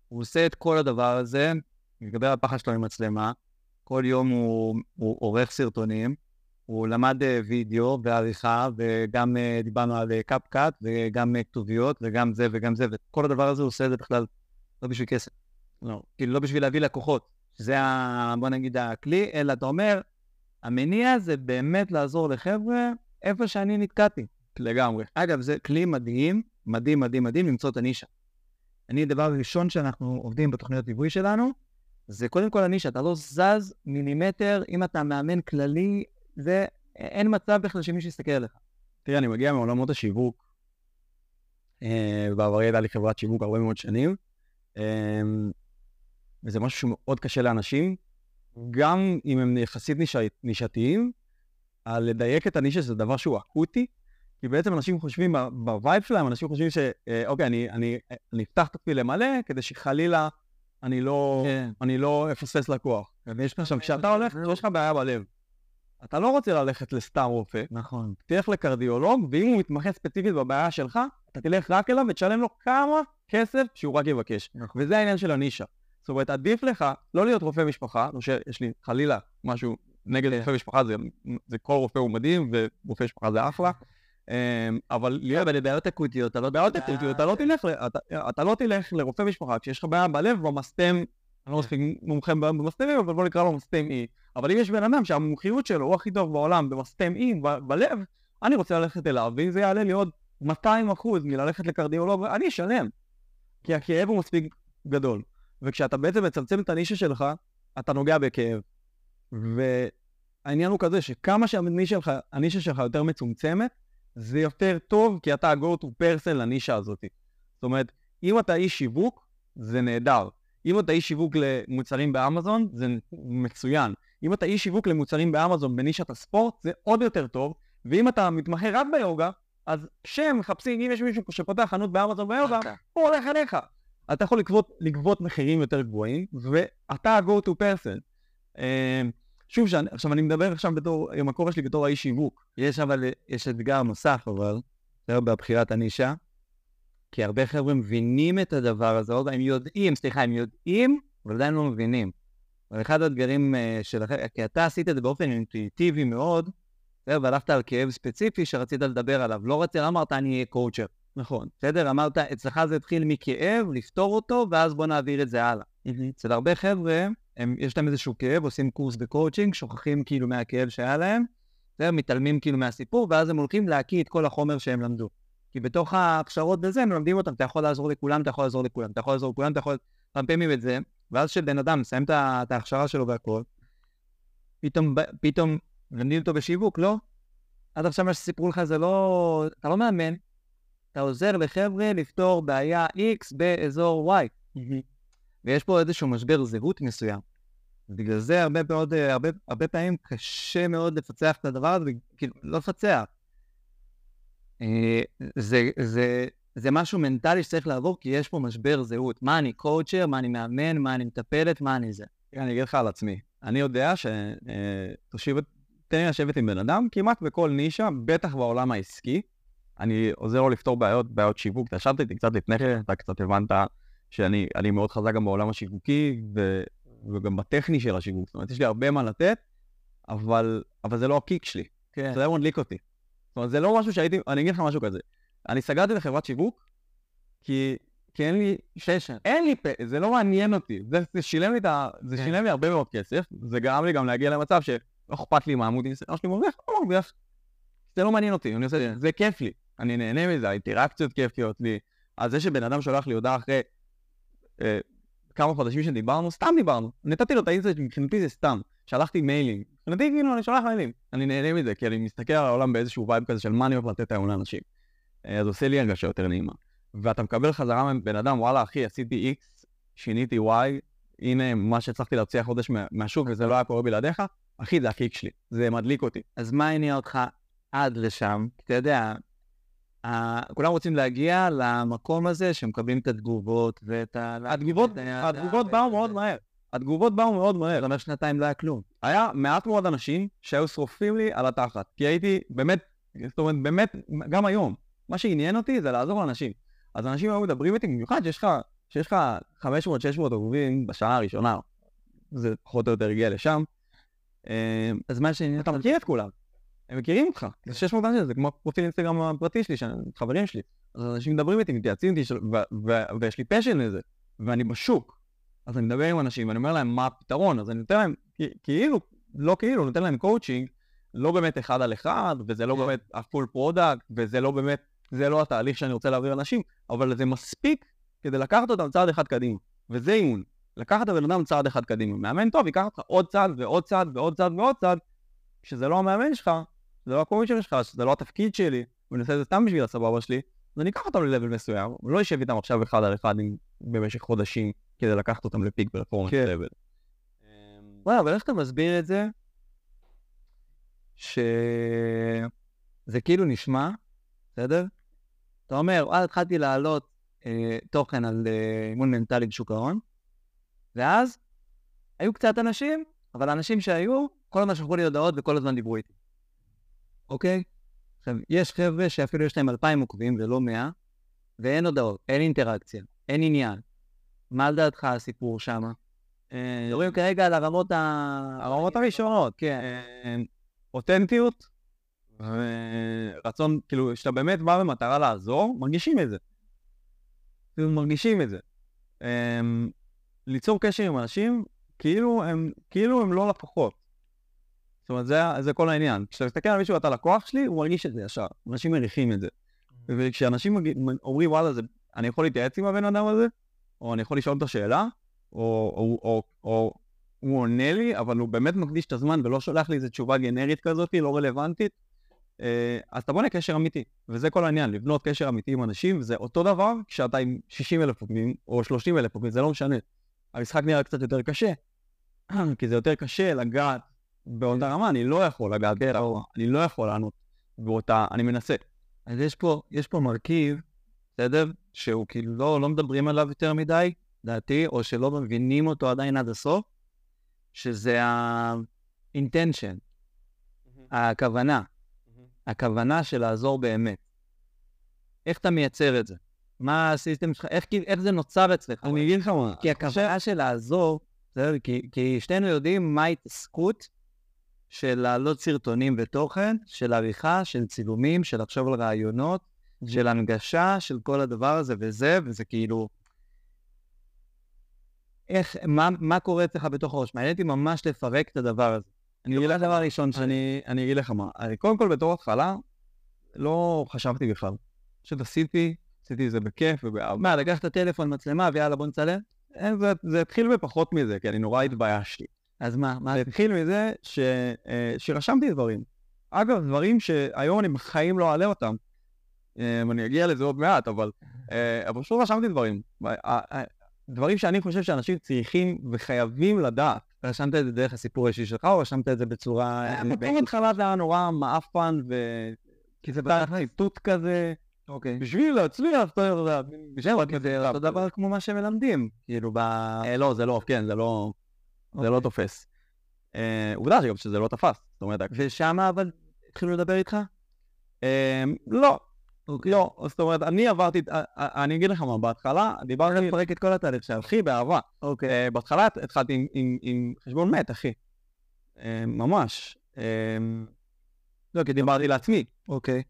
הוא עושה את כל הדבר הזה, על הפחד שלו עם מצלמה, כל יום הוא, הוא עורך סרטונים, הוא למד אה, וידאו ועריכה, וגם אה, דיברנו על CapCut, אה, וגם כתוביות, וגם זה וגם זה, וכל הדבר הזה הוא עושה את זה בכלל לא בשביל כסף. לא, כאילו לא בשביל להביא לקוחות, שזה, ה, בוא נגיד, הכלי, אלא אתה אומר, המניע זה באמת לעזור לחבר'ה איפה שאני נתקעתי. לגמרי. אגב, זה כלי מדהים, מדהים, מדהים, מדהים למצוא את הנישה. אני, הדבר הראשון שאנחנו עובדים בתוכניות ליווי שלנו, זה קודם כל הנישה, אתה לא זז מילימטר, אם אתה מאמן כללי, זה, אין מצב בכלל שמישהו יסתכל עליך. תראה, אני מגיע מעולמות השיווק, אה, בעברי הייתה לי חברת שיווק הרבה מאוד שנים, אה, וזה משהו שמאוד קשה לאנשים, גם אם הם יחסית ניש... נישתיים, על לדייק את הנישה זה דבר שהוא אקוטי, כי בעצם אנשים חושבים, ב vibe שלהם, אנשים חושבים שאוקיי, אני, אני, אני אפתח את עצמי למלא, כדי שחלילה אני לא, כן. אני לא אפספס לקוח. עכשיו, כשאתה הולך, יש לך בעיה בלב. אתה לא רוצה ללכת לסתם רופא. נכון. תלך לקרדיולוג, ואם הוא מתמחה ספציפית בבעיה שלך, אתה תלך רק אליו ותשלם לו כמה כסף שהוא רק יבקש. נכון. וזה העניין של הנישה. זאת אומרת, עדיף לך לא להיות רופא משפחה, לא שיש לי חלילה משהו נגד כן. רופא משפחה, זה, זה כל רופא הוא מדהים, ורופא משפחה זה אחלה. אמ, אבל להיות... אבל לבעיות אקוטיות, אתה לא... בעיות אקוטיות, אתה לא תלך, לא לרופא משפחה כשיש לך בעיה בלב במסתם, אני לא מספיק מומחה במסתמים, אבל בוא נקרא לו מסתם אי. אבל אם יש בן אדם שהמומחיות שלו הוא הכי טוב בעולם במסתם אי, בלב, אני רוצה ללכת אליו, ואם זה יעלה לי עוד 200 אחוז מללכת לקרדיולוג, אני אשלם. כי הכאב הוא מספיק גדול. וכשאתה בעצם מצמצם את הנישה שלך, אתה נוגע בכאב. והעניין הוא כזה שכמה שהנישה שלך יותר מצומצמת, זה יותר טוב כי אתה ה-go to person לנישה הזאת. זאת אומרת, אם אתה איש שיווק, זה נהדר. אם אתה איש שיווק למוצרים באמזון, זה מצוין. אם אתה איש שיווק למוצרים באמזון בנישת הספורט, זה עוד יותר טוב. ואם אתה מתמחה רק ביוגה, אז כשהם מחפשים, אם יש מישהו שפותח חנות באמזון ביוגה, okay. הוא הולך אליך. אתה יכול לגבות, לגבות מחירים יותר גבוהים, ואתה ה-go to person. שוב, שאני, עכשיו אני מדבר עכשיו בתור, עם הכובע שלי בתור האיש שיווק. יש אבל, יש אתגר נוסף אבל, זה בבחירת הנישה, כי הרבה חבר'ה מבינים את הדבר הזה, הם יודעים, סליחה, הם יודעים, אבל עדיין לא מבינים. אבל אחד האתגרים uh, שלכם, כי אתה עשית את זה באופן אינטואיטיבי מאוד, והלכת על כאב ספציפי שרצית לדבר עליו. לא רצית, לא אמרת אני אהיה קואוצ'ר. נכון. בסדר? אמרת, אצלך זה התחיל מכאב, לפתור אותו, ואז בוא נעביר את זה הלאה. אצל הרבה חבר'ה, הם, יש להם איזשהו כאב, עושים קורס בקואוצ'ינג, שוכחים כאילו מהכאב שהיה להם, בסדר? מתעלמים כאילו מהסיפור, ואז הם הולכים להקיא את כל החומר שהם למדו. כי בתוך ההכשרות בזה הם מלמדים אותם, אתה יכול לעזור לכולם, אתה יכול לעזור לכולם, אתה יכול לעזור לכולם, אתה יכול... פעמים את זה, ואז כשבן אדם מסיים את ההכשרה שלו והכל, פתאום, פתאום מלמדים אותו בשיווק, לא? עד עכשיו מה שסיפרו לך זה לא... אתה לא מאמן, אתה עוזר לחבר'ה לפתור בעיה X באזור Y. ויש פה איזשהו משבר זהות מסוים. בגלל זה הרבה, מאוד, הרבה, הרבה פעמים קשה מאוד לפצח את הדבר הזה, כאילו, לא לפצח. אה, זה, זה, זה משהו מנטלי שצריך לעבור, כי יש פה משבר זהות. מה אני קואוצ'ר, מה אני מאמן, מה אני מטפלת, מה אני זה. אני אגיד לך על עצמי. אני יודע שתושיב, אה, תן לי לשבת עם בן אדם, כמעט בכל נישה, בטח בעולם העסקי. אני עוזר לו לפתור בעיות, בעיות שיווק. אתה ישבת איתי קצת לפני כן, אתה קצת הבנת שאני מאוד חזק גם בעולם השיווקי, ו, וגם בטכני של השיווק. זאת אומרת, יש לי הרבה מה לתת, אבל, אבל זה לא הקיק שלי. כן. זה לא מדליק אותי. זאת אומרת, זה לא משהו שהייתי, אני אגיד לך משהו כזה. אני סגרתי לחברת שיווק, כי, כי אין לי... ששן. אין לי פה, זה לא מעניין אותי. זה, זה שילם לי את ה... זה כן. שילם לי הרבה מאוד כסף, זה גרם לי גם להגיע למצב שלא אכפת לי מה עמוד אינסטגרם שלי מרוויח, לא מרוויח. זה לא מעניין אותי, אני עושה, כן. זה כיף לי. אני נהנה מזה, האינטראקציות כיפיות לי. אז זה שבן אדם שולח לי הודעה אחרי כמה חודשים שדיברנו, סתם דיברנו. נתתי לו את האינסטגרם, מבחינתי זה סתם. שלחתי מיילים. מבחינתי כאילו אני שולח מיילים. אני נהנה מזה, כי אני מסתכל על העולם באיזשהו וייב כזה של מה אני הולך לתת היום לאנשים. אה, אז עושה לי הרגשה יותר נעימה. ואתה מקבל חזרה מבן אדם, וואלה אחי, עשיתי X, שיניתי Y, הנה מה שהצלחתי להוציא החודש מהשוק וזה לא היה קורה בלעדיך, אחי זה הקיק שלי, זה מדליק אותי. אז מה הניע אותך עד לשם? אתה יודע, כולם רוצים להגיע למקום הזה שמקבלים את התגובות ואת ה... התגובות, התגובות באו מאוד מהר. התגובות באו מאוד מהר. אומרת שנתיים לא היה כלום. היה מעט מאוד אנשים שהיו שרופים לי על התחת. כי הייתי באמת, זאת אומרת, באמת, גם היום, מה שעניין אותי זה לעזור לאנשים. אז אנשים היו מדברים איתי, במיוחד שיש לך, שיש לך 500-600 עוקבים בשנה הראשונה. זה פחות או יותר הגיע לשם. אה, אז מה שעניין... אתה מכיר את כולם. הם מכירים אותך, זה 600 אנשים, זה כמו פרופיל אינסטגרם הפרטי שלי, חברים שלי. אז אנשים מדברים איתי, מתייעצים איתי, ויש לי passion לזה, ואני בשוק. אז אני מדבר עם אנשים, ואני אומר להם מה הפתרון, אז אני נותן להם, כאילו, לא כאילו, נותן להם קואוצ'ינג לא באמת אחד על אחד, וזה לא באמת ה full product, וזה לא באמת, זה לא התהליך שאני רוצה להעביר לאנשים, אבל זה מספיק כדי לקחת אותם צעד אחד קדימה. וזה אימון. לקחת הבן אדם צעד אחד קדימה. מאמן טוב ייקח אותך עוד צעד ועוד צעד ועוד צעד ועוד צעד, שזה לא המאמן שלך, זה לא הקומישן שלך, שזה לא התפקיד שלי, ואני עושה את זה סתם בשביל הסבבה שלי, אז אני אקח אותם ללבל מסוים, ולא אשב איתם עכשיו אחד על אחד במשך חודשים כדי לקחת אותם לפיק פרפורמנס כן. לבל. וואי, אבל איך אתה מסביר את זה? שזה כאילו נשמע, בסדר? אתה אומר, וואלה, התחלתי להעלות אה, תוכן על אה, אימון מנטלי בשוק ההון, ואז היו קצת אנשים, אבל האנשים שהיו, כל הזמן שלחו לי הודעות וכל הזמן דיברו איתי. אוקיי? עכשיו, יש חבר'ה שאפילו יש להם אלפיים עוקבים ולא מאה, ואין הודעות, אין אינטראקציה, אין עניין. מה לדעתך הסיפור שמה? מדברים כרגע על הרמות ה... הרמות הראשונות, כן. אה, אותנטיות, ורצון, כאילו, כשאתה באמת בא במטרה לעזור, מרגישים את זה. כאילו, מרגישים את זה. אמ, ליצור קשר עם אנשים, כאילו הם, כאילו הם לא לקוחות. זאת אומרת, זה, זה כל העניין. כשאתה מסתכל על מישהו ואתה לקוח שלי, הוא מרגיש את זה ישר. אנשים מריחים את זה. וכשאנשים מגיע- אומרים, וואלה, זה, אני יכול להתייעץ עם הבן אדם הזה, או אני יכול לשאול את השאלה, או, או, או, או הוא עונה לי, אבל הוא באמת מקדיש את הזמן ולא שולח לי איזו תשובה גנרית כזאת, לא רלוונטית, אה, אז אתה בונה קשר אמיתי. וזה כל העניין, לבנות קשר אמיתי עם אנשים, וזה אותו דבר כשאתה עם 60 אלף עוקבים, או 30 אלף עוקבים, זה לא משנה. המשחק נראה קצת יותר קשה, כי זה יותר קשה לגעת באותה רמה, אני לא יכול לגעת רמה, אני לא יכול לענות באותה, אני מנסה. אז יש פה, יש פה מרכיב, בסדר? שהוא כאילו לא, לא מדברים עליו יותר מדי, דעתי, או שלא מבינים אותו עדיין עד הסוף, שזה ה-intention, הכוונה, הכוונה של לעזור באמת. איך אתה מייצר את זה? מה הסיסטם שלך? איך, כאילו- איך זה נוצר אצלך? אני אגיד לך מה, כי הכוונה של לעזור, בסדר? כי, כי שנינו יודעים מה ההתעסקות של להעלות סרטונים ותוכן, של עריכה, של צילומים, של לחשוב על רעיונות, של הנגשה, של כל הדבר הזה וזה, וזה כאילו... איך, מה, מה קורה אצלך בתוך הראש? מעניין אותי ממש לפרק את הדבר הזה. אני אגיד לך דבר ראשון שאני... אני, אני אגיד לך מה, קודם כל בתור התחלה, לא חשבתי בכלל. פשוט עשיתי, עשיתי את זה בכיף ובאהבה. מה, לקחת טלפון, מצלמה, ויאללה בוא נצלם? אה, זה, זה התחיל בפחות מזה, כי אני נורא התביישתי. אז מה, מה... זה התחיל מזה ש, אה, שרשמתי דברים. אגב, דברים שהיום אני בחיים לא אעלה אותם. אה, אני אגיע לזה עוד מעט, אבל, אה, אבל פשוט רשמתי דברים. דברים שאני חושב שאנשים צריכים וחייבים לדעת. רשמת את זה דרך הסיפור האישי שלך, או רשמת את זה בצורה... בתור התחלה זה היה נורא מעפן ו... כי זה בתכלית. ציטוט כזה, אוקיי. בשביל להצליח, אתה יודע, כי זה אותו דבר כמו מה שמלמדים. כאילו, ב... לא, זה לא, כן, זה לא, זה אוקיי. לא תופס. אה, עובדה שגם שזה לא תפס, זאת אומרת, ושם אבל התחילו לדבר איתך? אה, לא, אוקיי. לא, זאת אומרת, אני עברתי, אה, אני אגיד לך מה, בהתחלה דיברתי, לפרק את כל התהליך שלך. אחי, באהבה. אוקיי. בהתחלה התחלתי עם- חשבון מת, אחי. ממש. לא, כי דיברתי לעצמי. אוקיי.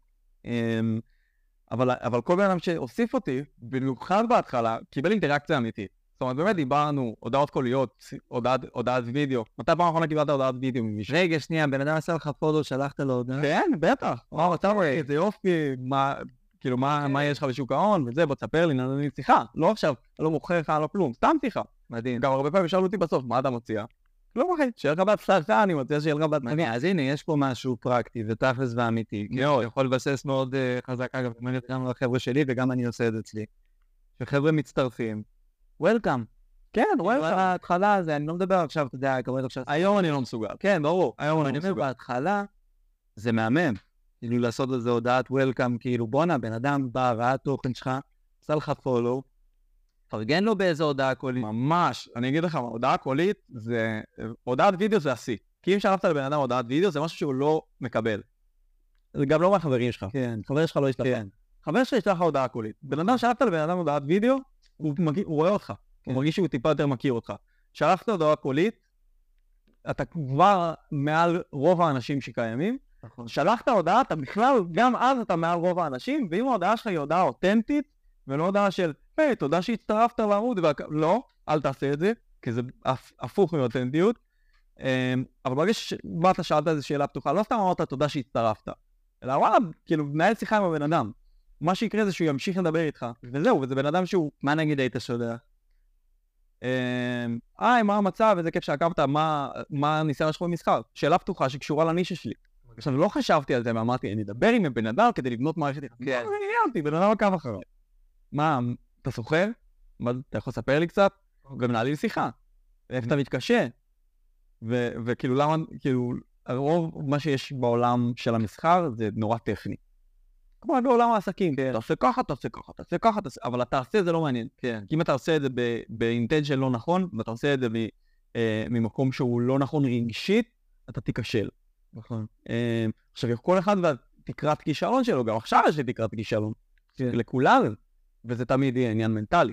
אבל, אבל כל בן אדם שהוסיף אותי, במיוחד בהתחלה, קיבל אינטראקציה אמיתית. זאת אומרת, באמת דיברנו, הודעות קוליות, הודעת, הודעת וידאו. מתי פעם אחרונה קיבלת הודעת וידאו ממישהו? רגע, שנייה, בן אדם עשה לך פודו, שלחת לו הודעה? כן, בטח. וואו, אתה רואה, איזה יופי, מה, כאילו, מה, מה יש לך בשוק ההון, וזה, בוא תספר לי, נענה לי שיחה. לא עכשיו, לא מוכר לך, לא כלום, סתם שיחה. מדהים. גם הרבה פעמים שאלו אותי בסוף, מה אתה מציע? לא אחי, שיהיה לך בהצלחה, אני מציע שיהיה לך בהצלחה. אז הנה, יש פה משהו פרקטי ותכלס ואמיתי. מאוד. אני יכול לבסס מאוד אה, חזק, אגב, גם לחבר'ה שלי וגם אני עושה את זה אצלי. שחבר'ה מצטרפים, וולקאם. כן, וואלה. בהתחלה זה, אני לא מדבר עכשיו, אתה יודע, כמובן עכשיו... היום אני לא מסוגל. כן, ברור. היום אני לא מסוגל. בהתחלה זה מהמם. כאילו לעשות לזה הודעת וולקאם, כאילו בואנה, בן אדם בא, ראה תוכן שלך, עשה לך פולו, פרגן לו באיזה הודעה קולית. ממש, אני אגיד לך, מה, הודעה קולית זה, הודעת וידאו זה השיא. כי אם שלחת לבן אדם הודעת וידאו זה משהו שהוא לא מקבל. זה גם לא מהחברים שלך. כן, חבר שלך לא ישלח. כן. חבר שלך ישלח לך הודעה קולית. בן אדם שלחת לבן אדם הודעת וידאו, הוא, מגיע, הוא רואה אותך. כן. הוא מרגיש שהוא טיפה יותר מכיר אותך. שלחת הודעה קולית, אתה כבר מעל רוב האנשים שקיימים. נכון. שלחת הודעה, אתה בכלל, גם אז אתה מעל רוב האנשים, ואם ההודעה שלך היא הודעה אותנטית, ולא הודעה של, היי, תודה שהצטרפת לעמוד, והכ... לא, אל תעשה את זה, כי זה הפ... הפוך מאותנטיות. אמ, אבל ברגע שבאת, שאלת איזו שאלה פתוחה, לא סתם אמרת תודה שהצטרפת, אלא וואלה, כאילו, מנהל שיחה עם הבן אדם. מה שיקרה זה שהוא ימשיך לדבר איתך, וזהו, וזה בן אדם שהוא... מה נגיד היית שולח? אמ, היי, מה המצב, איזה כיף שעקבת, מה מה הניסיון שלך במסחר? שאלה פתוחה שקשורה לנישה שלי. עכשיו, לא חשבתי על זה ואמרתי, אני אדבר עם הבן אדם כדי לבנות מערכת יחסים. כן. לא עניין אותי, בן אדם עקב אחריי. מה, אתה סוחר? מה, אתה יכול לספר לי קצת? ומנהל לי שיחה. איך אתה מתקשה? וכאילו למה, כאילו, הרוב מה שיש בעולם של המסחר זה נורא טכני. כמו בעולם העסקים, כן. תעשה ככה, תעשה ככה, תעשה ככה, תעשה, אבל אתה עושה זה לא מעניין. כן. כי אם אתה עושה את זה באינטנשן לא נכון, ואתה עושה את זה מ- אה, ממקום שהוא לא נכון רגשית, אתה תיכשל. נכון. אה, עכשיו, כל אחד והתקרת כישלון שלו, גם עכשיו יש לי תקרת כישלון. כן. לכולם, וזה תמיד יהיה עניין מנטלי.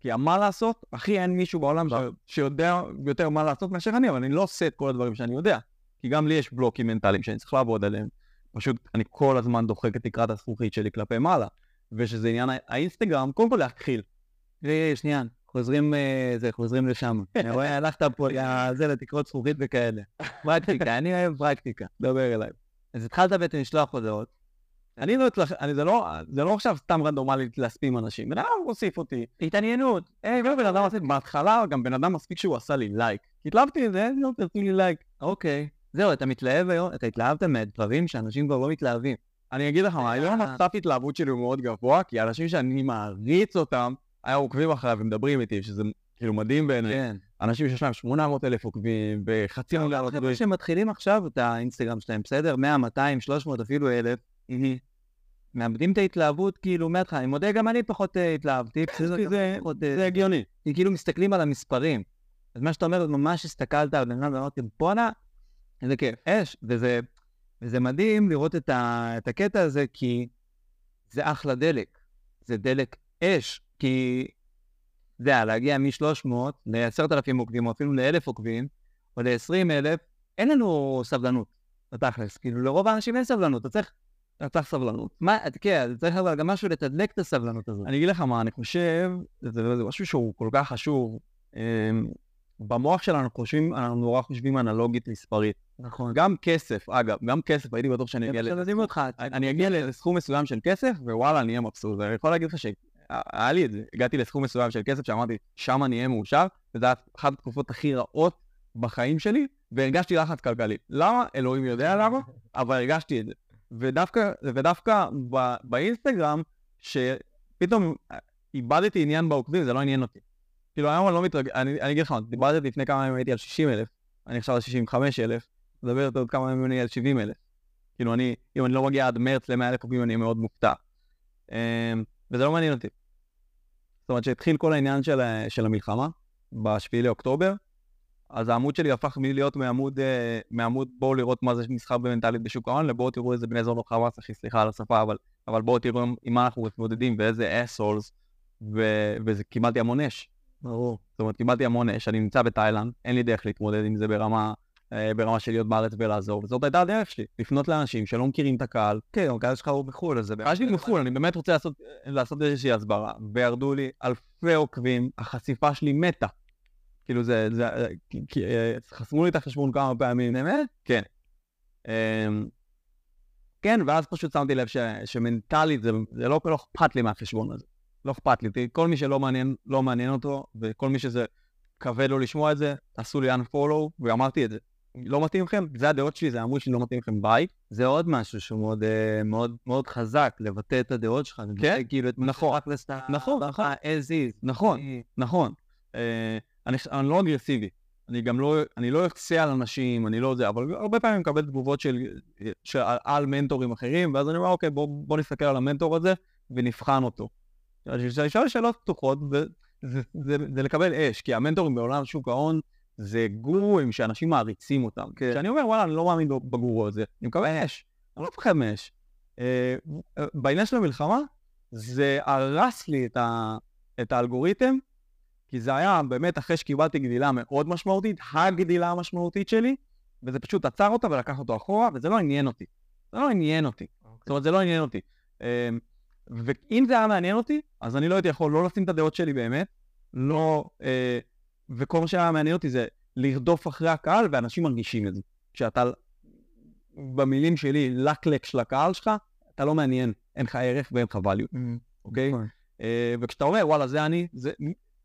כי מה לעשות, אחי, אין מישהו בעולם ש... שיודע יותר מה לעשות מאשר אני, אבל אני לא עושה את כל הדברים שאני יודע. כי גם לי יש בלוקים מנטליים שאני צריך לעבוד עליהם. פשוט אני כל הזמן דוחק את תקרת הזכוכית שלי כלפי מעלה. ושזה עניין האינסטגרם, קודם כל להתחיל. רגע, שנייה, חוזרים, אה, זה, חוזרים לשם. אני רואה, הלכת פה לזה, לתקרות זכוכית וכאלה. פרקטיקה, אני אוהב פרקטיקה. דבר אליי. אז התחלת בעצם לשלוח הודעות. אני לא אצלח, זה, לא, זה לא עכשיו סתם רנדומלית להספים אנשים. בן אדם הוסיף אותי. התעניינות. היי, לא בן אדם עושה, בהתחלה גם בן אדם מספיק שהוא עשה לי לייק. התלהבתי מזה, לא תעשו לי לייק. אוקיי. זהו, אתה מתלהב היום, אתה התלהבת מדברים שאנשים כבר לא מתלהבים. אני אגיד לך מה, היום אה. הסף התלהבות שלי הוא מאוד גבוה, כי אנשים שאני מעריץ אותם, היו עוקבים אחריי ומדברים איתי, שזה כאילו מדהים בעיניי. כן. אנשים שיש להם 800 אלף עוקבים, בחצי מיליארד עוקבים. חבר'ה שמתחילים עכשיו את האינסטגרם שלהם, בסדר? 100, 200, 300, אפילו אלף. מאבדים את ההתלהבות כאילו מההתחלה. אני מודה, גם אני פחות אה, התלהבתי. זה- פחות, אה, זה הגיוני. כי כאילו מסתכלים על המספרים. אז מה שאתה אומר, ממש הסתכלת על בן אדם ואמרתי, בואנה, איזה כיף, אש. וזה, וזה מדהים לראות את, ה, את הקטע הזה, כי זה אחלה דלק. זה דלק אש, כי זה היה להגיע מ-300 ל-10,000 עוקבים, או אפילו ל-1,000 עוקבים, או ל-20,000, אין לנו סבלנות, בתכלס. כאילו, לרוב האנשים אין סבלנות, אתה צריך, אתה צריך סבלנות. מה, כן, אתה צריך אבל גם משהו לתדלק את הסבלנות הזאת. אני אגיד לך מה, אני חושב, זה, זה משהו שהוא כל כך חשוב. אמ, במוח שלנו חושבים, אנחנו נורא חושבים אנלוגית מספרית. נכון. גם כסף, אגב, גם כסף, הייתי בטוח שאני אגיע ל... עכשיו יודעים אותך, אני אגיע לסכום מסוים של כסף, ווואלה, אני אהיה מבסוט. ואני יכול להגיד לך שהיה לי את זה, הגעתי לסכום מסוים של כסף שאמרתי, שם אני אהיה מאושר, וזו הייתה אחת התקופות הכי רעות בחיים שלי, והרגשתי לחץ כלכלי. למה? אלוהים יודע למה, אבל הרגשתי את זה. ודווקא, ודווקא ב, באינסטגרם, שפתאום איבדתי עניין בעוקבים, זה לא עניין אותי. כאילו היום אני לא מתרגש, אני, אני אגיד לך, דיברתי לפני כמה ימים הייתי על 60 אלף, אני עכשיו על 65 אלף, מדבר עוד כמה ימים אני על 70 אלף. כאילו אני, אם אני לא מגיע עד מרץ ל-100 אלף עוקבים אני מאוד מופתע. אמ, וזה לא מעניין אותי. זאת אומרת שהתחיל כל העניין של, של המלחמה, ב-7 לאוקטובר, אז העמוד שלי הפך מלהיות מעמוד, אה, מעמוד בואו לראות מה זה מסחר במנטלית בשוק ההון, לבואו תראו איזה בני זונות חמאס, אחי, סליחה על השפה, אבל, אבל בואו תראו עם- מה אנחנו מתמודדים ואיזה אסולס, וזה קיבלתי המון אש. ברור. זאת אומרת, קיבלתי המון אש, אני נמצא בתאילנד, אין לי דרך להתמודד עם זה ברמה, ברמה של להיות בארץ ולעזור, וזאת הייתה הדרך שלי, לפנות לאנשים שלא מכירים את הקהל. כן, הקהל שלך הוא בחו"ל, אז זה... הקהל שלי מחו"ל, אני באמת רוצה לעשות, לעשות איזושהי הסברה, וירדו לי אלפי עוקבים, החשיפה שלי מתה. כאילו זה, זה, אה, אה, חסמו לי את החשבון כמה פעמים. באמת? כן. אמ, כן, ואז פשוט שמתי לב ש, שמנטלית זה, זה לא, לא אכפת לי מהחשבון הזה. לא אכפת לי. כל מי שלא מעניין, לא מעניין אותו, וכל מי שזה כבד לו לשמוע את זה, תעשו לי unfollow, ואמרתי את זה. לא מתאים לכם? זה הדעות שלי, זה העמוד שלי, לא מתאים לכם, ביי. זה עוד משהו שהוא מאוד, אה, מאוד, מאוד חזק, לבטא את הדעות שלך. לבטא כאילו את נכון. לסת... נכון, נכון. as is. נכון, אני- נכון. אה, אני, אני לא אגרסיבי. אני גם לא, אני לא אכסה על אנשים, אני לא זה, אבל הרבה פעמים אני מקבל תגובות של, של, על, על מנטורים אחרים, ואז אני אומר, אוקיי, בוא, בוא נסתכל על המנטור הזה ונבחן אותו. אני שואל שאלות פתוחות, וזה זה, זה, זה לקבל אש, כי המנטורים בעולם שוק ההון זה גורואים שאנשים מעריצים אותם. כן. כשאני אומר, וואלה, אני לא מאמין בגורו הזה, אני מקבל אש, אני לא מפחד מאש. אה, בעניין של המלחמה, זה הרס לי את, ה, את האלגוריתם, כי זה היה באמת אחרי שקיבלתי גדילה מאוד משמעותית, הגדילה המשמעותית שלי, וזה פשוט עצר אותה ולקח אותו אחורה, וזה לא עניין אותי. זה לא עניין אותי. זאת אומרת, זה לא עניין אותי. אמ, ואם זה היה מעניין אותי, אז אני לא הייתי יכול לא לשים את הדעות שלי באמת, לא... אה, וכל מה שהיה מעניין אותי זה לרדוף אחרי הקהל, ואנשים מרגישים את זה. כשאתה, במילים שלי, לקלק של הקהל שלך, אתה לא מעניין, אין לך ערך ואין לך value, Mm, אוקיי? נכון. אה, וכשאתה אומר, וואלה, זה אני, זה...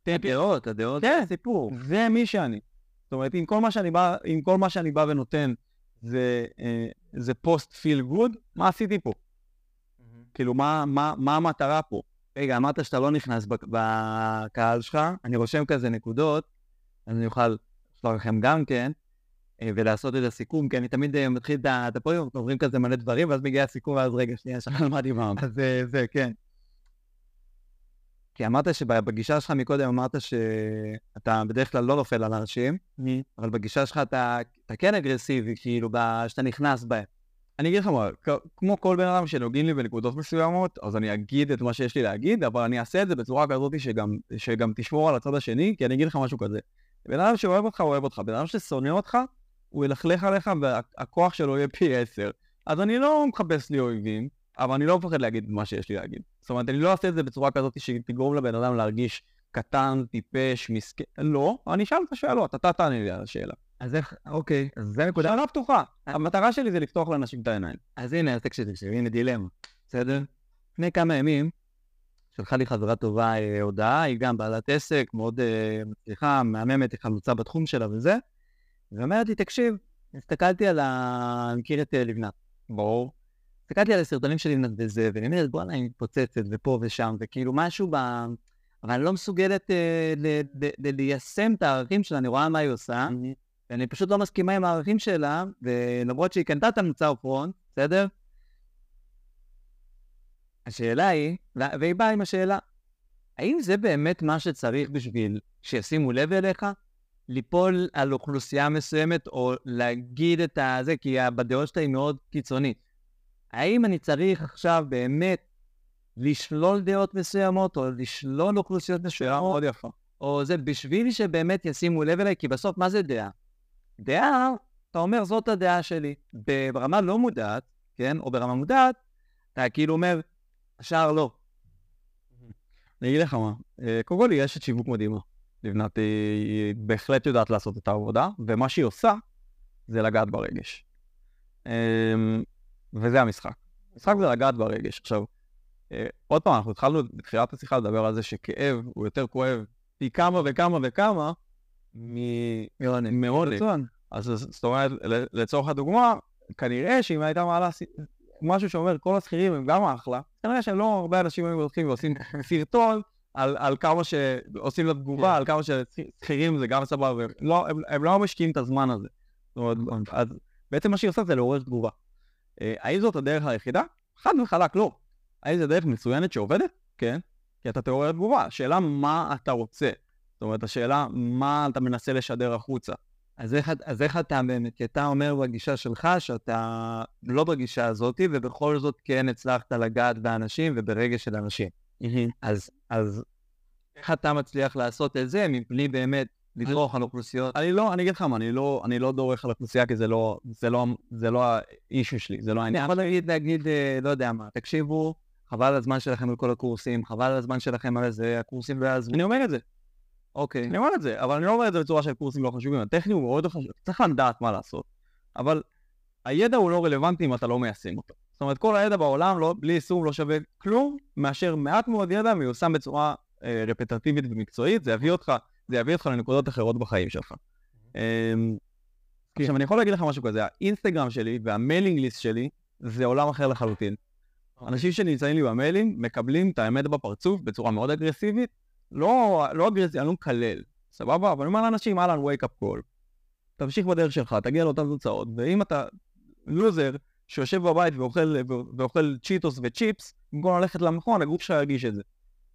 הדעות, הדעות כן. זה סיפור. זה מי שאני. זאת אומרת, אם כל מה שאני בא, אם כל מה שאני בא ונותן זה, אה, זה פוסט פיל גוד, מה עשיתי פה? כאילו, מה, מה, מה המטרה פה? רגע, אמרת שאתה לא נכנס בק- בקהל שלך, אני רושם כזה נקודות, אז אני אוכל לשלוח לכם גם כן, אה, ולעשות את הסיכום, כי אני תמיד אה, מתחיל את ה- את הפודיום, אנחנו עוברים כזה מלא דברים, ואז מגיע הסיכום, ואז רגע, שנייה, שכחנו מה. אז אה, זה, כן. כי אמרת שבגישה שלך מקודם אמרת שאתה בדרך כלל לא נופל על אנשים, אבל בגישה שלך אתה, אתה כן אגרסיבי, כאילו, שאתה נכנס בהם. אני אגיד לך מה, כמו כל בן אדם שנוגעים לי בנקודות מסוימות, אז אני אגיד את מה שיש לי להגיד, אבל אני אעשה את זה בצורה כזאת שגם, שגם תשמור על הצד השני, כי אני אגיד לך משהו כזה. בן אדם שאוהב אותך, אוהב אותך. בן אדם ששונא אותך, הוא ילכלך עליך והכוח שלו יהיה פי עשר. אז אני לא מחפש לי אויבים, אבל אני לא מפחד להגיד מה שיש לי להגיד. זאת אומרת, אני לא אעשה את זה בצורה כזאת שתגרום לבן אדם להרגיש קטן, טיפש, מסכן. לא, אני אשאל את השאלות, אתה תענה לי על השאלה. אז איך, אוקיי, אז זה נקודה. שאלה פתוחה. המטרה שלי זה לפתוח לאנשים את העיניים. אז הנה, אז תקשיב, תקשיב, הנה דילמה, בסדר? לפני כמה ימים שלחה לי חברה טובה אה, הודעה, היא גם בעלת עסק, מאוד אה, מצליחה, מהממת, היא חלוצה בתחום שלה וזה, ואומרת לי, תקשיב, הסתכלתי על ה... אני מכיר את אה, לבנת, ברור. הסתכלתי על הסרטונים של לבנת וזה, ואני אומרת, בואנה, היא מתפוצצת, ופה ושם, וכאילו משהו ב... אבל אני לא מסוגלת אה, ל- ל- ל- ליישם את הערכים שלה, אני רואה מה היא עושה, ואני פשוט לא מסכימה עם הערכים שלה, ולמרות שהיא קנתה את המוצר פרונט, בסדר? השאלה היא, והיא באה עם השאלה, האם זה באמת מה שצריך בשביל שישימו לב אליך? ליפול על אוכלוסייה מסוימת, או להגיד את הזה, כי בדעות שלה היא מאוד קיצונית. האם אני צריך עכשיו באמת לשלול דעות מסוימות, או לשלול אוכלוסיות שאלה מסוימות? מאוד יפה. או זה בשביל שבאמת ישימו לב אליי, כי בסוף מה זה דעה? דעה, אתה אומר, זאת הדעה שלי. ברמה לא מודעת, כן, או ברמה מודעת, אתה כאילו אומר, השאר לא. אני אגיד לך מה, אה, קודם כל היא אשת שיווק מדהימה. לבנת היא, היא בהחלט יודעת לעשות את העבודה, ומה שהיא עושה זה לגעת ברגש. אמ, וזה המשחק. המשחק זה לגעת ברגש. עכשיו, אה, עוד פעם, אנחנו התחלנו בתחילת השיחה לדבר על זה שכאב הוא יותר כואב פי כמה וכמה וכמה מעונג. אז זאת אומרת, לצורך הדוגמה, כנראה שאם הייתה מעלה משהו שאומר כל השכירים הם גם אחלה, כנראה שלא הרבה אנשים היו הולכים ועושים סרטון על, על כמה שעושים לה תגובה, כן. על כמה ששכירים זה גם סבבה, לא, הם, הם לא משקיעים את הזמן הזה. זאת אומרת, אז בעצם מה שהיא עושה זה לעורר תגובה. אה, האם זאת הדרך היחידה? חד וחלק לא. האם זו דרך מצוינת שעובדת? כן. כי אתה תעורר תגובה. השאלה מה אתה רוצה. זאת אומרת, השאלה מה אתה מנסה לשדר החוצה. אז איך, אז איך אתה באמת, כי אתה אומר בגישה שלך שאתה לא בגישה הזאת, ובכל זאת כן הצלחת לגעת באנשים וברגש של אנשים. אז, אז איך אתה מצליח לעשות את זה מבלי באמת לדרוך על אוכלוסיות? אני לא, אני אגיד לך מה, אני לא, אני לא דורך על אוכלוסייה כי זה לא, זה לא, זה לא האישו שלי, זה לא אני העניין. יכול להגיד, להגיד, אה, לא יודע מה, תקשיבו, חבל הזמן שלכם על כל הקורסים, חבל הזמן שלכם על זה, הקורסים לא יעזרו. אני אומר את זה, אוקיי. אני אומר את זה, אבל אני לא אומר את זה בצורה של קורסים לא חשובים, הטכני הוא מאוד חשוב, צריך לדעת מה לעשות. אבל הידע הוא לא רלוונטי אם אתה לא מיישם אותו. זאת אומרת, כל הידע בעולם, לא, בלי יישום, לא שווה כלום, מאשר מעט מאוד ידע מיושם בצורה אה, רפטטיבית ומקצועית, זה יביא אותך, זה יביא אותך לנקודות אחרות בחיים שלך. אה, עכשיו, אני יכול להגיד לך משהו כזה, האינסטגרם שלי והמיילינג ליסט שלי זה עולם אחר לחלוטין. אנשים שנמצאים לי במיילים מקבלים את האמת בפרצוף בצורה מאוד אגרסיבית, לא, לא אגרסיבית, אני לא מקלל, סבבה? אבל אני אומר לאנשים, אהלן, wake up call. תמשיך בדרך שלך, תגיע לאותן תוצאות, ואם אתה לוזר שיושב בבית ואוכל, ואוכל צ'יטוס וצ'יפס, במקום ללכת למכון, הגוף שלך ירגיש את זה.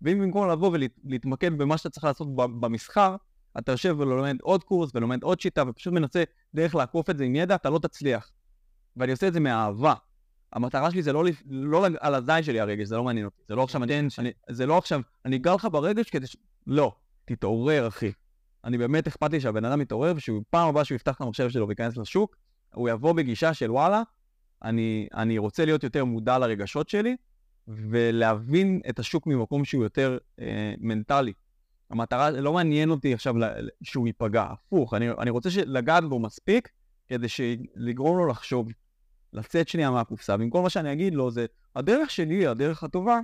ואם במקום לבוא ולהתמקד במה שאתה צריך לעשות במסחר, אתה יושב ולומד עוד קורס ולומד עוד שיטה ופשוט מנסה דרך לעקוף את זה עם ידע, אתה לא תצליח. ואני עושה את זה מאהבה. המטרה שלי זה לא, לפ- לא על הזין שלי הרגש, זה לא מעניין אותי. זה לא עכשיו, אני, אני, זה לא עכשיו, אני אגע לך ברגש כדי ש... לא, תתעורר אחי. אני באמת אכפת לי שהבן אדם יתעורר ושהוא פעם הבאה שהוא יפתח את המחשב שלו וייכנס לשוק, הוא יבוא בגישה של וואלה, אני, אני רוצה להיות יותר מודע לרגשות שלי ולהבין את השוק ממקום שהוא יותר אה, מנטלי. המטרה, לא מעניין אותי עכשיו שהוא ייפגע, הפוך, אני, אני רוצה לגעת בו מספיק כדי לגרום לו לחשוב, לצאת שנייה מהקופסה, כל מה שאני אגיד לו זה, הדרך שלי היא הדרך הטובה,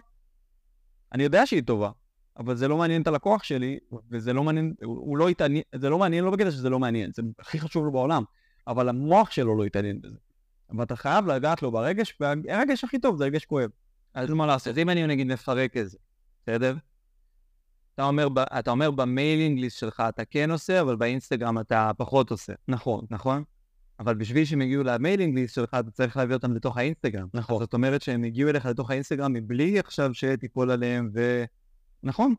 אני יודע שהיא טובה, אבל זה לא מעניין את הלקוח שלי, וזה לא מעניין, הוא, לא יתעניין, זה לא מעניין לא בקטע שזה לא מעניין, זה הכי חשוב לו בעולם, אבל המוח שלו לא יתעניין בזה. ואתה חייב לגעת לו ברגש, והרגש הכי טוב זה רגש כואב. אז מה לעשות? אז אם אני נגיד מפרק את זה, בסדר? אתה אומר, אתה אומר ב mailing list שלך אתה כן עושה, אבל באינסטגרם אתה פחות עושה. נכון. נכון? אבל בשביל שהם יגיעו ל mailing list שלך, אתה צריך להביא אותם לתוך האינסטגרם. נכון. זאת אומרת שהם הגיעו אליך לתוך האינסטגרם מבלי עכשיו שתיפול עליהם, ו... נכון.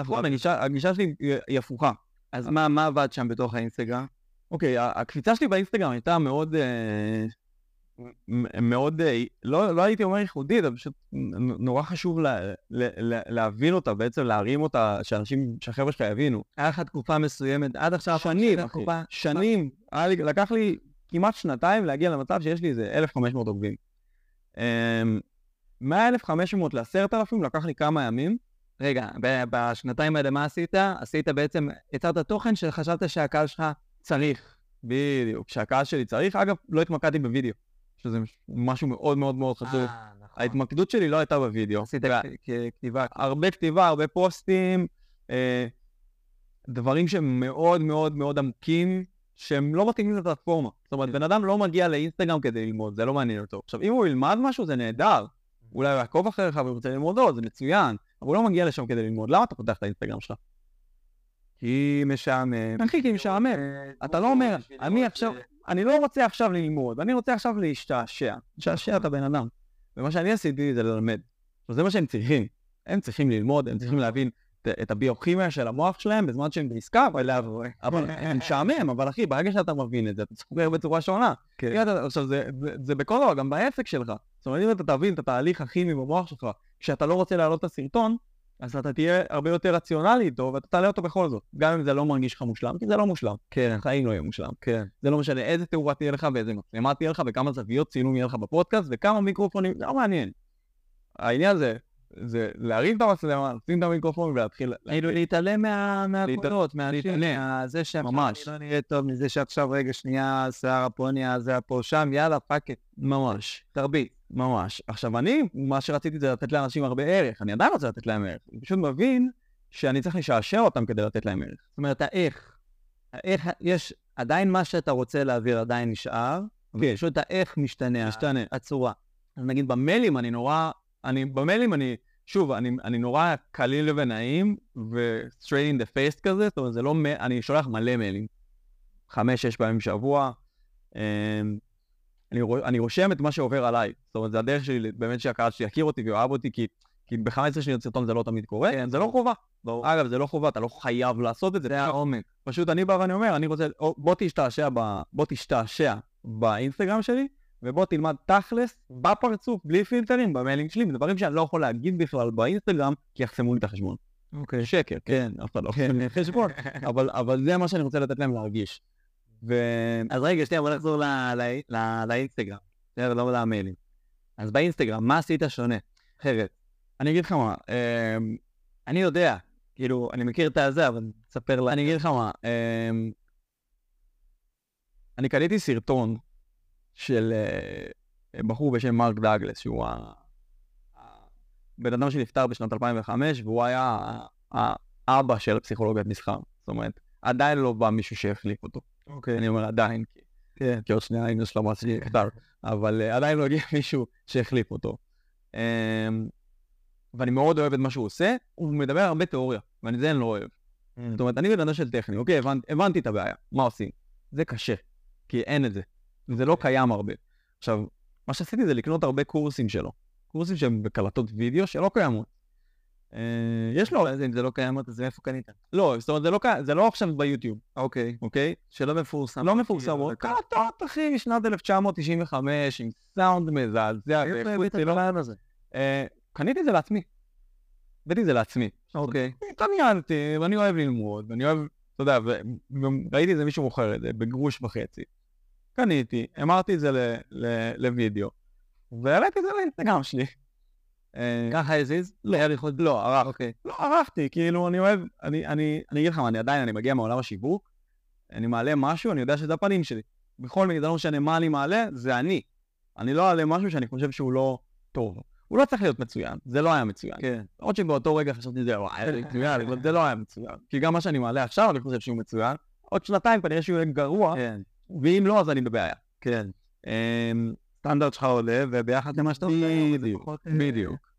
נכון, הגישה, הגישה שלי היא הפוכה. אז מה, מה עבד שם בתוך האינסטגרם? אוקיי, הקפיצה שלי באינסטגרם הייתה מאוד, אה, מאוד, אה, לא, לא הייתי אומר ייחודית, אבל פשוט נורא חשוב לה, לה, להבין אותה, בעצם להרים אותה, שאנשים, שהחבר'ה שלך יבינו. היה לך תקופה מסוימת, עד עכשיו... שנים, אחי, תקופה... שנים. לי, לקח לי כמעט שנתיים להגיע למצב שיש לי איזה 1,500 עוקבים. מ-1,500 ל-10,000 לקח לי כמה ימים. רגע, בשנתיים האלה מה עשית? עשית בעצם, יצרת תוכן שחשבת שהקהל שלך צריך. בדיוק, שהקהל שלי צריך. אגב, לא התמקדתי בווידאו, שזה משהו מאוד מאוד מאוד חשוב. אה, נכון. ההתמקדות שלי לא הייתה בווידאו. עשית כתיבה. הרבה כתיבה, הרבה פוסטים, אה, דברים שהם מאוד מאוד מאוד עמוקים, שהם לא מתאימים לפלטפורמה. זאת אומרת, בן אדם לא מגיע לאינסטגרם כדי ללמוד, זה לא מעניין אותו. עכשיו, אם הוא ילמד משהו, זה נהדר. אולי הוא יעקוב אחריך והוא רוצה ללמוד עוד, זה מצוין. אבל הוא לא מגיע לשם כדי ללמוד. למה אתה פותח את האינסטגרם שלך? כי משעמם. כי משעמם. אתה לא אומר, אני עכשיו, אני לא רוצה עכשיו ללמוד, אני רוצה עכשיו להשתעשע. להשתעשע את הבן אדם. ומה שאני עשיתי זה ללמד. זה מה שהם צריכים. הם צריכים ללמוד, הם צריכים להבין את הביוכימיה של המוח שלהם בזמן שהם בעסקה, אבל הם משעמם, אבל אחי, ברגע שאתה מבין את זה, אתה סוגר בצורה שונה. כן. עכשיו, זה בכל דבר, גם בעסק שלך. זאת אומרת, אם אתה תבין את התהליך הכימי במוח שלך, כשאתה לא רוצה להעלות את הסרטון, אז אתה תהיה הרבה יותר רציונלי איתו, ואתה תעלה אותו בכל זאת. גם אם זה לא מרגיש לך מושלם, כי זה לא מושלם. כן. החיים לא יהיה מושלם. כן. זה לא משנה איזה תאורה תהיה לך, ואיזה מצלמה תהיה לך, וכמה זוויות צילום יהיה לך בפודקאסט, וכמה מיקרופונים, זה לא מעניין. העניין זה, זה להרים את המצלמה, לשים את המיקרופון ולהתחיל... כאילו להתעלם מהקולות, מהשיר, זה ממש. לא נראה טוב מזה שעכשיו רגע שנייה שיער הפוניה, זה פה שם, יאללה, fuck. ממש. תרביט. ממש. עכשיו אני, מה שרציתי זה לתת לאנשים הרבה ערך, אני עדיין רוצה לתת להם ערך. אני פשוט מבין שאני צריך לשעשע אותם כדי לתת להם ערך. זאת אומרת, האיך, האיך, יש עדיין מה שאתה רוצה להעביר עדיין נשאר, כן. פשוט האיך משתנה, משתנה. הצורה. אז נגיד במיילים אני נורא, אני, במיילים אני, שוב, אני, אני נורא קליל ונעים, ו-straight in the face כזה, זאת אומרת, זה לא, אני שולח מלא מיילים. חמש, שש פעמים בשבוע. אני, אני רושם את מה שעובר עליי. זאת אומרת, זה הדרך שלי, באמת שהקהל שלי יכיר אותי ואוהב אותי, כי, כי ב-15 שניות סרטון זה לא תמיד קורה, כן, זה לא חובה. ברור. אגב, זה לא חובה, אתה לא חייב לעשות את זה. זה העומק. פשוט אני בא ואני אומר, אני רוצה, בוא תשתעשע, ב, בוא תשתעשע באינסטגרם שלי, ובוא תלמד תכלס בפרצוף, בלי פילטרים, במיילינג שלי, דברים שאני לא יכול להגיד בכלל באינסטגרם, כי יחסמו לי את החשבון. אוקיי. שקר, כן, אף אחד לא חושב לי חשבון, אבל, אבל זה מה שאני רוצה לתת להם להרגיש. ו... אז רגע, שנייה, בוא נחזור לאינסטגרם, לא למיילים. אז באינסטגרם, מה עשית שונה? אחרת. אני אגיד לך מה, אני יודע, כאילו, אני מכיר את הזה, אבל תספר לה. אני אגיד לך מה, אני קניתי סרטון של בחור בשם מרק דאגלס, שהוא הבן אדם שנפטר בשנת 2005, והוא היה האבא של פסיכולוגיית מסחר. זאת אומרת, עדיין לא בא מישהו שהחליף אותו. אוקיי. אני אומר עדיין, כי, כן. כי עוד שנייה היינו שלמה שלי נפטר, אבל uh, עדיין לא הגיע מישהו שהחליף אותו. Um, ואני מאוד אוהב את מה שהוא עושה, הוא מדבר הרבה תיאוריה, ואני זה אני לא אוהב. Mm. זאת אומרת, אני בן אדם של טכני, אוקיי, הבנ, הבנתי את הבעיה, מה עושים? זה קשה, כי אין את זה, זה לא קיים הרבה. עכשיו, מה שעשיתי זה לקנות הרבה קורסים שלו, קורסים שהם בקלטות וידאו שלא קיימות. יש לו, אם זה לא קיים, אז איפה קנית? לא, זאת אומרת, זה לא, זה לא עכשיו ביוטיוב. אוקיי. אוקיי? שלא מפורסם. לא מפורסמות. קלטות, אחי, משנת 1995, עם סאונד מזעזע. איך הבאת את הרעיון הזה? קניתי את זה לעצמי. הבאתי את זה לעצמי. אוקיי. התעניינתי, ואני אוהב ללמוד, ואני אוהב, אתה יודע, ראיתי איזה מישהו מוכר את זה בגרוש וחצי. קניתי, אמרתי את זה לוידאו, והעליתי את זה לאינסטגרם שלי. אה, ככה הזיז? לא, לא, ערך. אוקיי. לא, ערכתי, כאילו, אני אוהב, אני, אני, אני אגיד לך מה, אני עדיין, אני מגיע מעולם השיווק, אני מעלה משהו, אני יודע שזה הפנים שלי. בכל מקרה, לא משנה מה אני מעלה, זה אני. אני לא אעלה משהו שאני חושב שהוא לא טוב. הוא לא צריך להיות מצוין, זה לא היה מצוין. כן. למרות שבאותו רגע חשבתי, זה וואי, מצוין, אבל זה לא היה מצוין. כי גם מה שאני מעלה עכשיו, אני חושב שהוא מצוין. עוד שנתיים כנראה שהוא יהיה גרוע, כן. ואם לא, אז אני בבעיה. כן. אמ, סטנדרט שלך עולה, וביחד למה שאתה עושה, זה בדיוק, פחות, אה, בדיוק.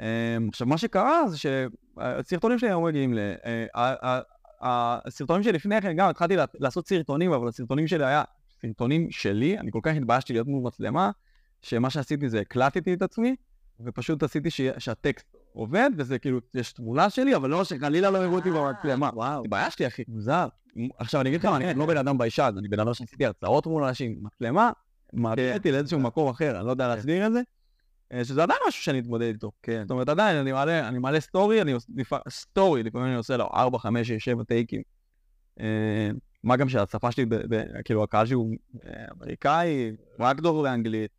אמ, עכשיו, מה שקרה זה שהסרטונים שלי היו מגיעים ל... אה, הסרטונים שלפני כן, גם התחלתי לעשות סרטונים, אבל הסרטונים שלי היה סרטונים שלי, אני כל כך התביישתי להיות מול מצלמה, שמה שעשיתי זה הקלטתי את עצמי, ופשוט עשיתי ש- שהטקסט עובד, וזה כאילו, יש תמונה שלי, אבל לא שחלילה לא יראו אותי במצלמה. וואו. התביישתי, אחי, מוזר. עכשיו, אני אגיד לך, אני לא בן אדם ביישן, אני בן אדם שעשיתי הרצאות מול אנשים, מצלמה, מעביר אותי לאיזשהו מקום אחר, אני לא יודע להסביר את זה, אה, שזה עדיין משהו שאני אתמודד איתו. כן. זאת אומרת, עדיין, אני מעלה, אני מעלה סטורי, אני עושה, סטורי, לפעמים אני עושה לו 4, 5, 6, 7 טייקים. אה, מה גם שהשפה שלי, כאילו, הקהל שהוא אה, אמריקאי, רק דובר אנגלית,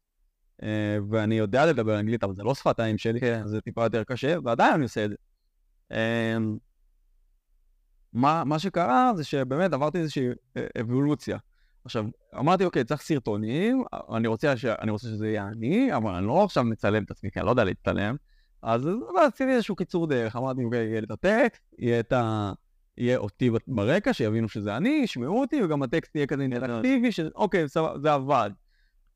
אה, ואני יודע לדבר אנגלית, אבל זה לא שפת האם שלי, כן. זה טיפה יותר קשה, ועדיין אני עושה את זה. אה, מה, מה שקרה זה שבאמת עברתי איזושהי אה, אבולוציה. עכשיו, אמרתי, אוקיי, צריך סרטונים, אני רוצה, ש... אני רוצה שזה יהיה אני, אבל אני לא עכשיו מצלם את עצמי, כי אני לא יודע להצטלם. אז עשיתי איזשהו קיצור דרך, אמרתי, אוקיי, יהיה את הטקסט, יהיה את ה... יהיה אותי ברקע, שיבינו שזה אני, ישמעו אותי, וגם הטקסט יהיה כזה אינטראקטיבי, ש... אוקיי, סבבה, זה עבד.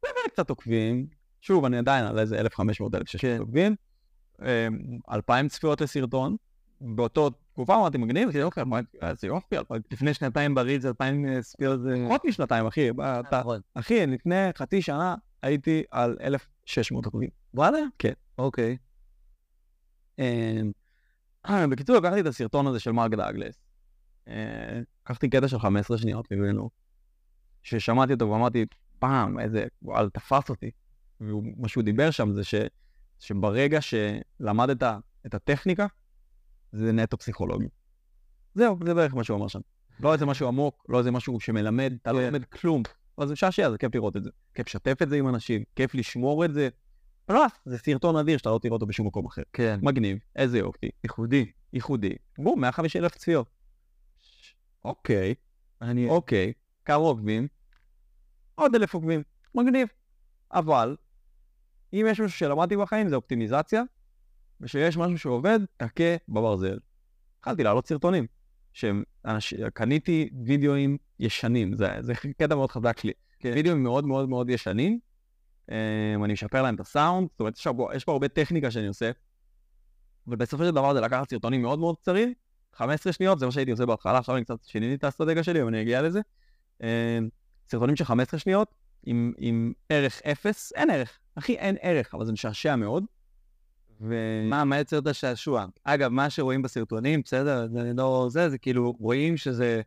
באמת קצת עוקבים, שוב, אני עדיין על איזה 1,500, 1,600 עוקבים, אמ, 2,000 צפיות לסרטון, באותו תקופה אמרתי, מגניב, זה יופי, אמרתי, איזה יופי, 2,000 לפני שנתיים בריא זה 2,000 ספיות זה... פחות משנתיים, אחי. נכון. אחי, לפני חצי שנה הייתי על 1,600 עוקבים. וואלה? כן. אוקיי. אמ, אה, בקיצור, לקחתי את הסרטון הזה של מרק דאגלס. אה, לקחתי קטע של 15 שניות ממנו, ששמעתי אותו ואמרתי, פעם, איזה, וואל, תפס אותי. ומה שהוא דיבר שם זה ש, שברגע שלמדת את הטכניקה, זה נטו פסיכולוגי. זהו, זה בערך מה שהוא אמר שם. לא איזה משהו עמוק, לא איזה משהו שמלמד, אתה לא. לומד כלום. אבל זה משעשע, זה כיף לראות את זה. כיף לשתף את זה עם אנשים, כיף לשמור את זה. לא, זה סרטון אדיר שאתה לא תראה אותו בשום מקום אחר. כן. מגניב, איזה יופי, ייחודי. ייחודי. בום, 150 אלף צפיות. אוקיי, אני... אוקיי, כמה עוקבים? עוד אלף עוקבים. מגניב. אבל, אם יש משהו שלמדתי בחיים זה אופטימיזציה, ושיש משהו שעובד, תכה בברזל. התחלתי להעלות סרטונים. שהם, אנש... קניתי וידאוים ישנים, זה, זה קטע מאוד חזק שלי. כן. וידאוים מאוד מאוד מאוד ישנים, um, אני משפר להם את הסאונד, זאת אומרת, יש, פה- יש פה הרבה טכניקה שאני עושה, אבל בסופו של דבר זה לקחת סרטונים מאוד מאוד קצרים, 15 שניות, זה מה שהייתי עושה בהתחלה, עכשיו אני קצת שיניתי את האסטרטגיה שלי, אבל אני אגיע לזה. Um, סרטונים של 15 שניות, עם, עם ערך אפס, אין ערך, אחי, אין ערך, אבל זה משעשע מאוד. ו... מה, מה יוצר את השעשוע? אגב, מה שרואים בסרטונים, בסדר, זה לא זה, זה כאילו, רואים שזה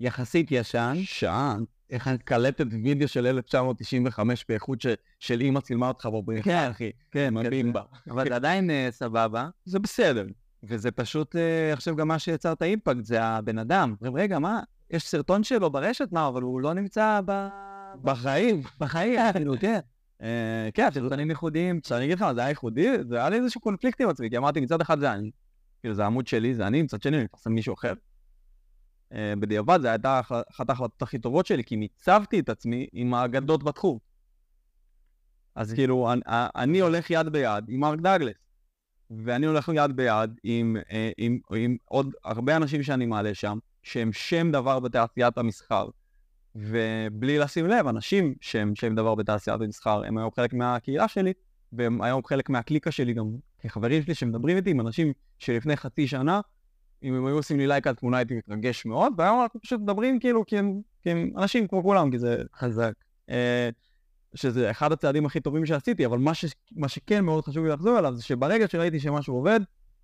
יחסית ישן. שעה, איך אני קלטת וידאו של 1995 באיכות ש... של אימא צילמה אותך בבריכה, כן, אחי. כן, מבימבה. אבל זה עדיין אה, סבבה, זה בסדר. וזה פשוט, אה, עכשיו גם מה שיצר את האימפקט זה הבן אדם. רגע, מה, יש סרטון שלו ברשת, מה, אבל הוא לא נמצא ב... בחיים. בחיים, כאילו, כן. אה, כן, סרטונים ייחודיים. שאני אגיד לך, זה היה ייחודי, זה היה לי איזשהו קונפליקט עם עצמי, כי אמרתי, מצד אחד זה אני, כאילו, זה העמוד שלי, זה אני, מצד שני אני מפרסם מישהו אחר. אה, בדיעבד, זו הייתה אח- אחת ההחלטות הכי טובות שלי, כי מיצבתי את עצמי עם האגדות בתחום. אז כאילו, אני, אני הולך יד ביד עם מרק דאגלס, ואני הולך יד ביד עם, אה, עם, עם עוד הרבה אנשים שאני מעלה שם, שהם שם דבר בתעשיית המסחר. ובלי לשים לב, אנשים שהם שם דבר בתעשיית המסחר, הם היום חלק מהקהילה שלי, והם היום חלק מהקליקה שלי גם כחברים שלי שמדברים איתי עם אנשים שלפני חצי שנה, אם הם היו עושים לי לייק על תמונה הייתי מתרגש מאוד, והיום אנחנו פשוט מדברים כאילו כי הם, כי הם אנשים כמו כולם, כי זה חזק. אה, שזה אחד הצעדים הכי טובים שעשיתי, אבל מה, ש, מה שכן מאוד חשוב לי לחזור אליו זה שברגע שראיתי שמשהו עובד,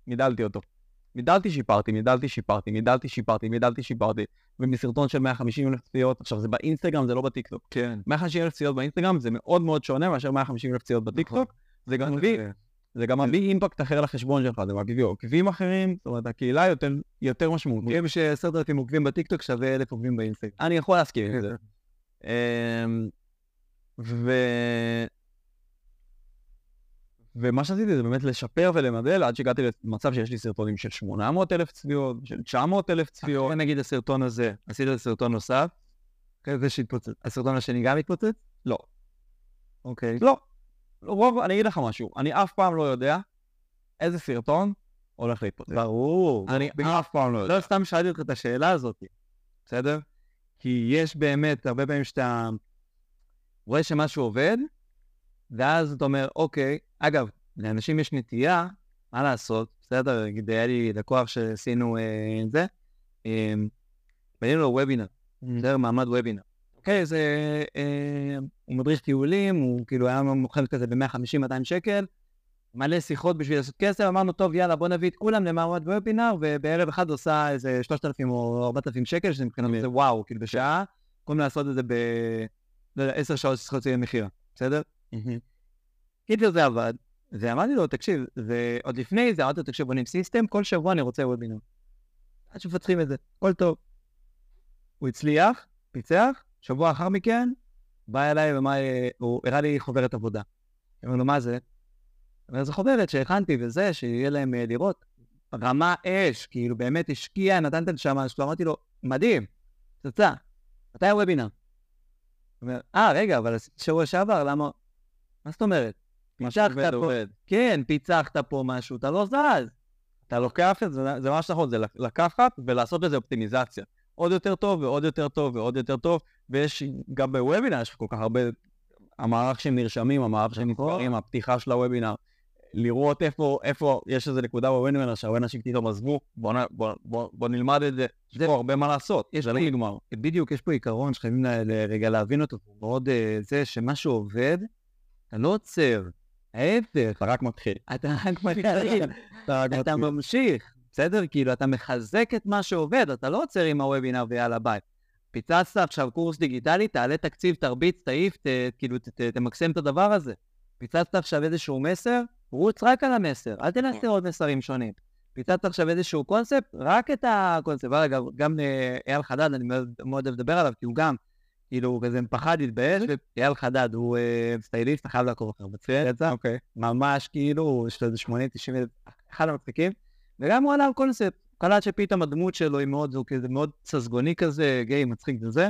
מידלתי אותו. מידלתי, שיפרתי, מידלתי, שיפרתי, מידלתי, שיפרתי, מידלתי, שיפרתי. ומסרטון של 150 אלף צפיות, עכשיו זה באינסטגרם, זה לא בטיקטוק. כן. 150 אלף צפיות באינסטגרם זה מאוד מאוד שונה מאשר 150 אלף צפיות בטיקטוק. זה גם מביא, זה גם מביא אימפקט אחר לחשבון שלך, זה מביא עוקבים אחרים, זאת אומרת הקהילה יותר, יותר משמעותית. אומרים שעשרת אלפים עוקבים בטיקטוק שווה אלף עוקבים באינסטגרם. אני יכול להסכים עם זה. אמ, ו... ומה שעשיתי זה באמת לשפר ולמדל עד שהגעתי למצב שיש לי סרטונים של 800 אלף צפיות, של 900 אלף. אחרי נגיד הסרטון הזה, עשית סרטון נוסף, אחרי זה שהתפוצץ, הסרטון השני גם התפוצץ? לא. אוקיי. לא. רוב, אני אגיד לך משהו, אני אף פעם לא יודע איזה סרטון הולך להתפוצץ. ברור. אני אף פעם לא יודע. לא סתם שאלתי אותך את השאלה הזאת, בסדר? כי יש באמת הרבה פעמים שאתה רואה שמשהו עובד, ואז אתה אומר, אוקיי, אגב, לאנשים יש נטייה, מה לעשות, בסדר, נגיד, היה לי לקוח שעשינו אה, את זה, אה, בנינו לו וובינר, בסדר, מעמד וובינר. אוקיי, זה, אה, הוא מדריך טיולים, הוא כאילו היה מוכר כזה ב-150-200 שקל, מלא שיחות בשביל לעשות כסף, אמרנו, טוב, יאללה, בוא נביא את כולם למעמד וובינר, ובערב אחד עושה איזה 3,000 או 4,000 שקל, שזה מבחינת זה וואו, כאילו בשעה, במקום לעשות את זה ב... לא יודע, 10 שעות שצריכות להיות מכירה, בסדר? קיצר זה עבד, ואמרתי לו, תקשיב, ועוד לפני זה אמרתי לו, תקשיב, בונים סיסטם, כל שבוע אני רוצה וובינר. עד שמפתחים את זה, הכל טוב. הוא הצליח, פיצח, שבוע לאחר מכן, בא אליי ומה, הוא הראה לי חוברת עבודה. אומר לו, מה זה? אומר, זו חוברת שהכנתי וזה, שיהיה להם אה, לראות. רמה אש, כאילו באמת השקיע, נתן את הנשמה שלו, אמרתי לו, מדהים, פצצה, מתי הוובינר? הוא אומר, אה, רגע, אבל שבוע שעבר, למה? מה זאת אומרת? פיצחת שעובד, פה, עובד. כן, פיצחת פה משהו, אתה לא זז. אתה לוקח את זה, זה מה שנכון, זה לקחת ולעשות לזה אופטימיזציה. עוד יותר טוב ועוד יותר טוב ועוד יותר טוב, ויש גם בוובינר, יש כל כך הרבה, המערך שהם נרשמים, המערך שהם נכון. נזכרים, הפתיחה של הוובינר, לראות איפה, איפה יש איזה נקודה בוובינר שהרבה אנשים פתאום עזבו, בוא, בוא, בוא, בוא נלמד את זה, יש זה- פה הרבה מה לעשות, זה לא נגמר. בדיוק, יש פה עיקרון שחייבים רגע להבין אותו, מאוד אה, זה שמשהו עובד, אתה לא עוצר, ההפך, אתה רק מתחיל. אתה רק מתחיל, אתה רק אתה מתחיל. ממשיך, בסדר? כאילו, אתה מחזק את מה שעובד, אתה לא עוצר עם הוובינר ויאללה ביי. פיצצת עכשיו קורס דיגיטלי, תעלה תקציב, תרביץ, תעיף, ת, כאילו, ת, ת, תמקסם את הדבר הזה. פיצצת עכשיו איזשהו מסר, רוץ רק על המסר, אל תנסה עוד מסרים שונים. פיצצת עכשיו איזשהו קונספט, רק את הקונספט. אגב, גם אה, אייל חדד, אני מאוד אוהב לדבר עליו, כי הוא גם, כאילו, כזה פחד, התבייש, ואייל חדד הוא אה, סטייליסט, חייב לעקוב אחריו. מצחיק יצא? אוקיי. ממש כאילו, יש לו איזה 80-90 אלף, אחד המצחיקים. וגם הוא עלה על קונספט, קלט שפתאום הדמות שלו היא מאוד, הוא כזה מאוד ססגוני כזה, גיי, מצחיק וזה.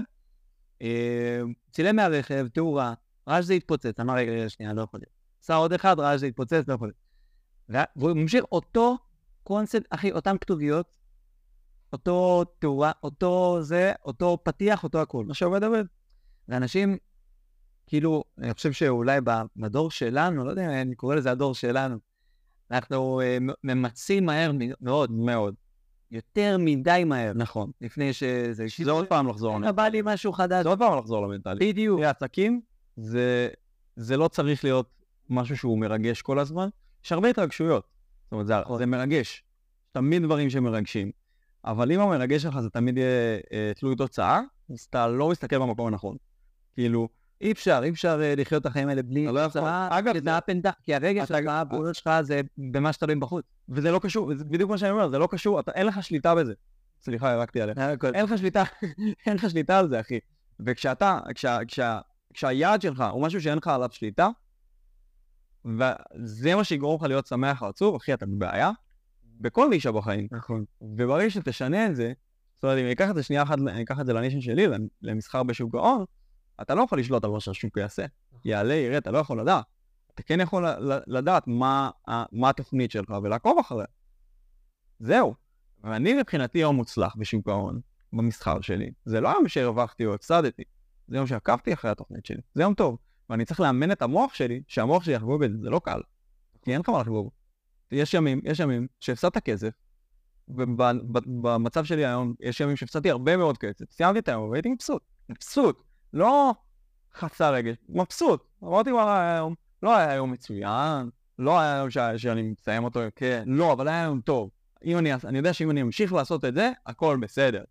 אה, צילם מהרכב, תאורה, ראה שזה התפוצץ, אמר רגע, רגע, שנייה, לא יכול להיות. עשה עוד אחד, ראה שזה התפוצץ, לא יכול להיות. וה- והוא ממשיך אותו קונספט, אחי, אותן כתוביות, אותו תאורה, אותו זה, אותו פתיח, אותו הכל. מה שעובד עובד. ואנשים, כאילו, אני חושב שאולי בדור שלנו, לא יודע אם אני קורא לזה הדור שלנו, אנחנו מ- ממצים מהר מאוד, מאוד. יותר מדי מהר, נכון. לפני שזה... זה עוד פעם לחזור. אה, בא לי משהו חדש. זה עוד פעם לחזור למנטלי. בדיוק. תראה, עסקים זה, זה לא צריך להיות משהו שהוא מרגש כל הזמן, יש הרבה התרגשויות. זאת אומרת, זה, נכון. זה מרגש. תמיד דברים שמרגשים. אבל אם המרגש שלך זה תמיד יהיה אה, תלוי תוצאה, אז אתה לא מסתכל במקום הנכון. כאילו, אי אפשר, אי אפשר אה, לחיות את החיים האלה בלי... לא. תוצאה, אגב, זה- down, כי הרגע אתה- שלך, הפעולות שלך זה במה שתלוי בחוץ. וזה לא קשור, זה בדיוק מה שאני אומר, זה לא קשור, אתה, אין לך שליטה בזה. סליחה, ירקתי עליך. הכל. אין לך שליטה, אין לך שליטה על זה, אחי. וכשאתה, כשה, כשה, כשהיעד שלך הוא משהו שאין לך עליו שליטה, וזה מה שיגרום לך להיות שמח או עצוב, אחי, אתה בבעיה, בכל נישה בחיים. נכון. וברגע שתשנה את זה, זאת אומרת, אם אני אקח את זה שנייה אחת, אני אקח את זה לנישן שלי, למסחר בשוק ההון, אתה לא יכול לשלוט על מה שהשוק יעשה. יעלה, יראה, אתה לא יכול לדעת. אתה כן יכול לדעת מה, מה התוכנית שלך ולעקוב אחריה. זהו. ואני מבחינתי יום מוצלח בשוק ההון, במסחר שלי. זה לא יום שהרווחתי או הפסדתי, זה יום שעקבתי אחרי התוכנית שלי. זה יום טוב. ואני צריך לאמן את המוח שלי, שהמוח שלי יחגוג את זה, זה לא קל. כי אין לך מה לחגוג. יש ימים, יש ימים שהפסדת כסף, ובמצב שלי היום, יש ימים שהפסדתי הרבה מאוד כסף. סיימתי את היום והייתי מבסוט. מבסוט. לא חסר רגש, מבסוט. אמרתי, וואלה, היה יום, לא היה יום מצוין, לא היה יום ש- שאני מסיים אותו, כן, לא, אבל היה יום טוב. אם אני, אני יודע שאם אני אמשיך לעשות את זה, הכל בסדר.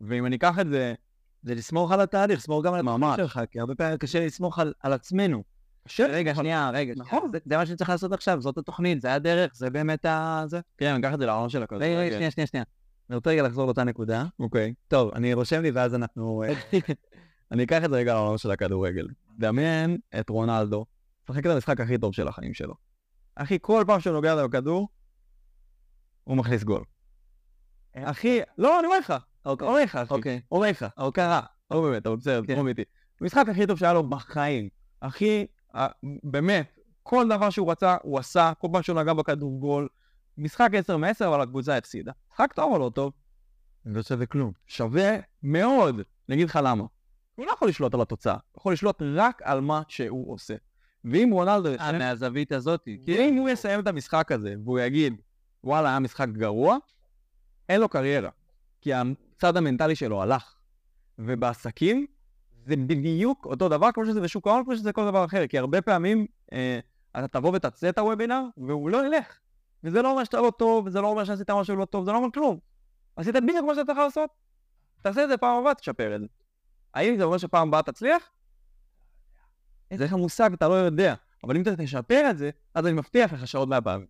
ואם אני אקח את זה, זה לסמוך על התהליך, לסמוך גם על. התוכנית שלך, כי הרבה פעמים קשה לסמוך על, על עצמנו. קשה, רגע, שנייה, רגע, נכון. נכון. זה, מה שצריך לעשות עכשיו, זאת התוכנית, זה הדרך, זה באמת ה... זה. כן, אני אקח את זה לעולם של הכדורגל. רגע, רגע, שנייה, שנייה, שנייה. אני רוצה רגע לחזור לאותה נקודה. אוקיי. טוב, אני רושם לי ואז אנחנו... אה, אני אקח את זה רגע לעולם של הכדורגל. דמיין את רונלדו, משחק את המשחק הכי טוב של החיים שלו. אחי, כל פעם שהוא נוגע בכדור, הוא מכניס גול. אחי, לא, אני אומר לך, אוקיי. אומר לך, אחי, אוקיי. אומר לך, או קרה, או באמת, אתה בסדר, כן. תרום איתי. המשחק הכי טוב שהיה לו בחיים. אחי, באמת, כל דבר שהוא רצה, הוא עשה, כל פעם שהוא נגע בכדור גול. משחק 10 מ-10, אבל הקבוצה הפסידה. משחק טוב או לא טוב? לא שווה כלום. שווה מאוד. אני אגיד לך למה. הוא לא יכול לשלוט על התוצאה, הוא יכול לשלוט רק על מה שהוא עושה. ואם רונלדו... אה, יסיים- מהזווית הזאת. כי אם הוא יסיים את המשחק הזה, והוא יגיד, וואלה, היה משחק גרוע, אין לו קריירה. כי הצד המנטלי שלו הלך. ובעסקים, זה בדיוק אותו דבר כמו שזה בשוק ההון, כמו שזה כל דבר אחר. כי הרבה פעמים אה, אתה תבוא ותעשה את הוובינר, והוא לא ילך. וזה לא אומר שאתה לא טוב, וזה לא אומר שעשית משהו לא טוב, זה לא אומר כלום. עשית בדיוק מה שאתה צריך לעשות. תעשה את זה פעם הבאה, תשפר את זה. האם זה אומר שפעם הבאה תצליח? אין לך מושג, אתה לא יודע. אבל אם אתה תשפר את זה, אז אני מבטיח לך שעוד מאה פעמים.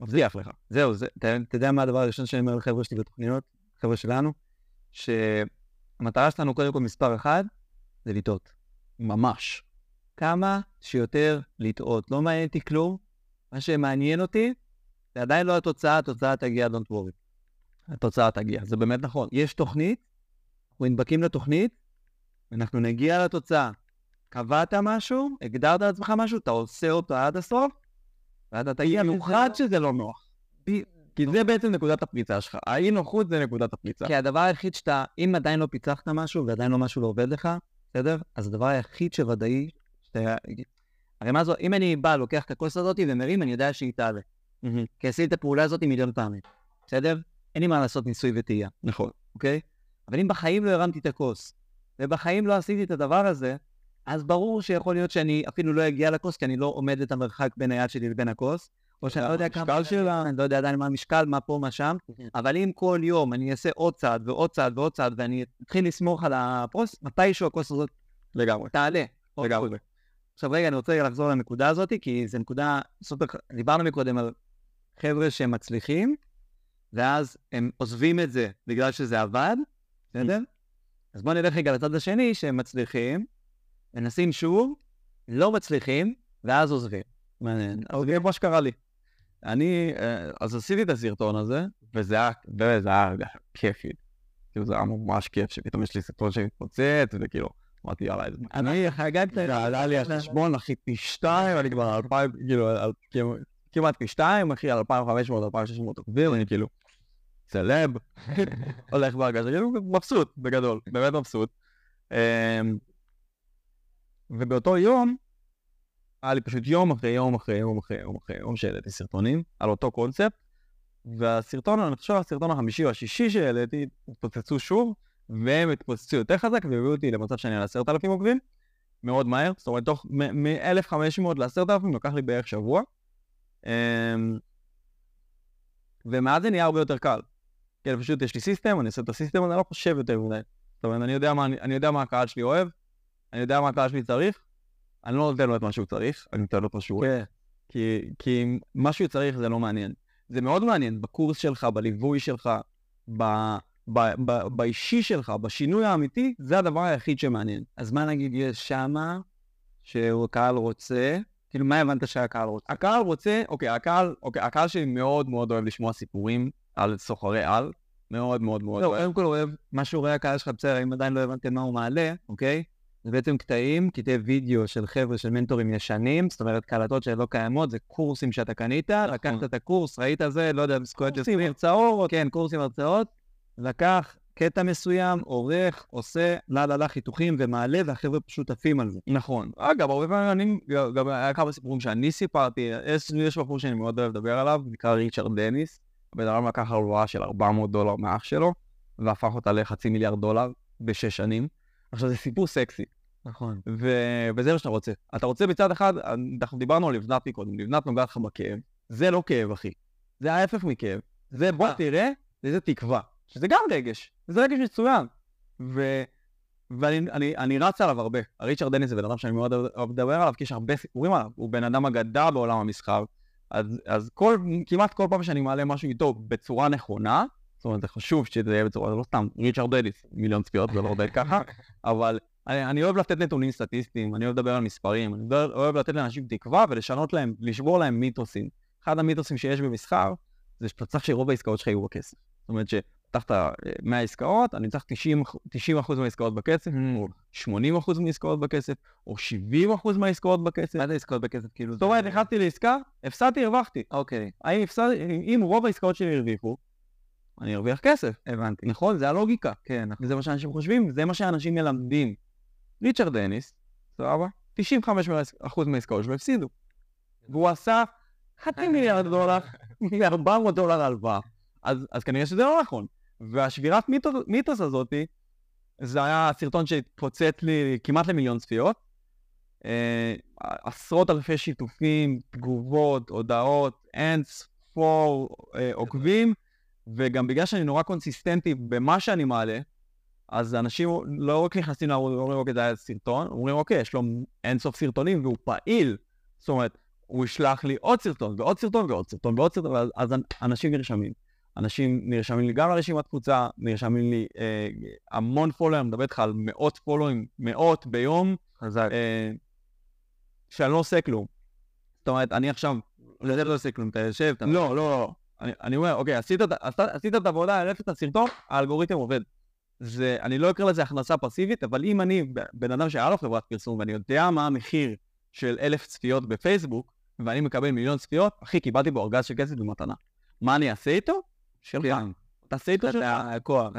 מבטיח לך. זהו, זה, אתה, אתה יודע מה הדבר הראשון שאני אומר לחבר'ה שלי בתוכניות, חבר'ה שלנו, שהמטרה שלנו קודם כל מספר אחד, זה לטעות. ממש. כמה שיותר לטעות. לא מעניין אותי כלום, מה שמעניין אותי, זה עדיין לא התוצאה, התוצאה תגיע, don't worry. התוצאה תגיע, זה באמת נכון. יש תוכנית, אנחנו נדבקים לתוכנית, ואנחנו נגיע לתוצאה. קבעת משהו, הגדרת לעצמך משהו, אתה עושה אותו עד הסוף, ואתה תגיע... במיוחד שזה לא נוח. כי זה בעצם נקודת הפריצה שלך. האי נוחות זה נקודת הפריצה. כי הדבר היחיד שאתה, אם עדיין לא פיצחת משהו ועדיין לא משהו לא עובד לך, בסדר? אז הדבר היחיד שוודאי, שאתה... הרי מה זו, אם אני בא, לוקח את הכוס הזאת ומרים, אני יודע שהיא תעלה. מהמם. כי עשיתי את הפעולה הזאת מיליון פעמים, בסדר? אין לי מה לעשות ניסוי וטעייה, נכון. אוקיי? אבל אם בחיים לא הרמתי את הכוס, ובחיים לא עשיתי את הדבר הזה, אז ברור שיכול להיות שאני אפילו לא אגיע לכוס, כי אני לא עומד את המרחק בין היד שלי לבין הכוס, או שאני לא יודע כמה... המשקל שלה. אני לא יודע עדיין מה המשקל, מה פה, מה שם, אבל אם כל יום אני אעשה עוד צעד ועוד צעד ועוד צעד, ואני אתחיל לסמוך על הפרוס, מתישהו הכוס הזאת לגמרי. תעלה. לגמרי. עכשיו רגע, אני רוצה רגע לחזור לנקודה הזאת, כי זו נקודה סופר... דיברנו מקודם על חבר'ה שהם מצליחים, ואז הם עוזבים את זה בגלל שזה עבד, בסדר? אז בואו נלך רגע לצד השני, שהם מצליחים, מנסים שוב, לא מצליחים, ואז עוזבים. מעניין. אז זה מה שקרה לי. אני, אה, אז עשיתי את הסרטון הזה, וזה היה, באמת, זה היה כיפי. כאילו זה היה ממש כיף, שפתאום יש לי סרטון שמתפוצץ, וכאילו, אמרתי, יאללה, איזה... אני חגגת... זה עלה לי החשבון, אחי, פי שתיים, אני כבר אלפיים, כאילו, על- כמעט- פי שתיים, אחי, על 2,500, 2,600 עוקבים, אני כאילו, סלב, הולך בהרגשה, כאילו, מבסוט, בגדול, באמת מבסוט. אמ, ובאותו יום, היה לי פשוט יום אחרי יום אחרי יום אחרי יום אחרי יום שהעליתי סרטונים על אותו קונספט, והסרטון, אני חושב הסרטון החמישי או השישי שהעליתי, התפוצצו שוב, והם התפוצצו יותר חזק והביאו אותי למצב שאני על עשרת אלפים עוקבים, מאוד מהר, זאת אומרת, תוך מ-1500 ל-10,000 לקח לי בערך שבוע. אמ, ומאז זה נהיה הרבה יותר קל. כן, פשוט יש לי סיסטם, אני עושה את הסיסטם, אני לא חושב יותר מדי. זאת אומרת, אני יודע מה, אני יודע מה הקהל שלי אוהב, אני יודע מה הקהל שלי צריך, אני לא נותן לו את מה שהוא צריך, אני נותן לו את מה שהוא אוהב. כן. כי, כי מה שהוא צריך זה לא מעניין. זה מאוד מעניין, בקורס שלך, בליווי שלך, ב, ב, ב, באישי שלך, בשינוי האמיתי, זה הדבר היחיד שמעניין. אז מה נגיד יש שמה, שהקהל רוצה, כאילו מה הבנת שהקהל רוצה? הקהל רוצה, אוקיי, הקהל, אוקיי, הקהל שלי מאוד מאוד אוהב לשמוע סיפורים על סוחרי על, מאוד מאוד מאוד לא, אוהב. קודם כל אוהב, מה שהוא רואה הקהל שלך, בסדר, אם עדיין לא הבנתם מה הוא מעלה, אוקיי? זה בעצם קטעים, קטעי וידאו של חבר'ה של מנטורים ישנים, זאת אומרת קלטות שלא קיימות, זה קורסים שאתה קנית, לקחת את הקורס, ראית זה, לא יודע, בסקואט קורסים, הרצאות, כן, קורסים, הרצאות, לקח קטע מסוים, עורך, עושה, לה לה לה חיתוכים ומעלה, והחבר'ה פשוט עפים על זה. נכון. אגב, הרבה פעמים אני, גם היה כמה סיפורים שאני סיפרתי, יש, יש בחור שאני מאוד אוהב לדבר עליו, נקרא ריצ'רד דניס. הבן אדם לקח הלוואה של 400 דולר מאח שלו, והפך אותה לחצי מיליארד דולר בשש שנים. עכשיו זה סיפור סקסי, נכון. ו- וזה מה שאתה רוצה. אתה רוצה מצד אחד, אנחנו דיברנו על לבנת מקודם, לבנת נוגעת לך בכאב, זה לא כאב אחי, זה ההפך מכאב. זה בוא אה. תראה, זה תקווה, שזה גם רגש, זה רגש מצוין. ו... ואני אני, אני רץ עליו הרבה. הריצ'רד דניס זה בן אדם שאני מאוד אוהב לדבר עליו, כי יש הרבה סיפורים עליו. הוא בן אדם אגדה בעולם המסחר. אז, אז כל, כמעט כל פעם שאני מעלה משהו איתו בצורה נכונה, זאת אומרת, זה חשוב שזה יהיה בצורה, זה לא סתם, ריצ'רד דניס, מיליון צפיות, זה לא עובד ככה, אבל אני, אני אוהב לתת נתונים סטטיסטיים, אני אוהב לדבר על מספרים, אני אוהב, אוהב לתת לאנשים תקווה ולשנות להם, לשבור להם מיתוסים. אחד המיתוסים שיש במסחר, זה שאתה צריך שרוב העסקאות שלך יהיו בכסף. זאת אומרת שפתחת 100 אה, עסקאות, אני צריך 90, 90% מהעסקאות בכסף, או 80% מהעסקאות בכסף, או 70% מהעסקאות בכסף. מה זה עסקאות בכסף? כאילו זאת אומרת, נכנסתי לעסקה, הפסדתי, הרווחתי. אוקיי. אם רוב העסקאות שלי הרוויחו, אני ארוויח כסף. הבנתי. נכון? זה הלוגיקה. כן, נכון. וזה מה שאנשים חושבים, זה מה שאנשים מלמדים. ריצ'רד דניס, סבבה? 95% מהעסקאות שלו הפסידו. והוא עשה חצי מיליארד דולר, 400 דולר הלוואה. אז, אז כנראה שזה לא נכון. והשבירת מיתוס, מיתוס הזאתי, זה היה סרטון שהתפוצץ לי כמעט למיליון צפיות. אה, עשרות אלפי שיתופים, תגובות, הודעות, אין ספור אה, עוקבים, וגם בגלל שאני נורא קונסיסטנטי במה שאני מעלה, אז אנשים לא רק נכנסים לערוץ ואומרים, אוקיי, זה היה סרטון, אומרים, אוקיי, יש לו אינסוף סרטונים והוא פעיל. זאת אומרת, הוא ישלח לי עוד סרטון ועוד סרטון ועוד סרטון ועוד סרטון, ואז, אז אנשים נרשמים. אנשים נרשמים לי גם לרשימת קבוצה, נרשמים לי אה, המון פולואים, אני מדבר איתך על מאות פולואים, מאות ביום, חזק. אה, שאני לא עושה כלום. זאת אומרת, אני עכשיו... זה לא עושה כלום, אתה יושב, אתה... לא, לא, לא. אני, אני אומר, אוקיי, עשית, את- עשית, עשית את העבודה, העלית את הסרטון, האלגוריתם עובד. זה, אני לא אקרא לזה הכנסה פסיבית, אבל אם אני בן אדם שהיה לו חברת פרסום ואני יודע מה המחיר של אלף צפיות בפייסבוק, ואני מקבל מיליון צפיות, אחי, קיבלתי בו ארגז של כסף במתנה. מה אני אעשה איתו? שלך. תעשה איתו שלך. אתה כוח.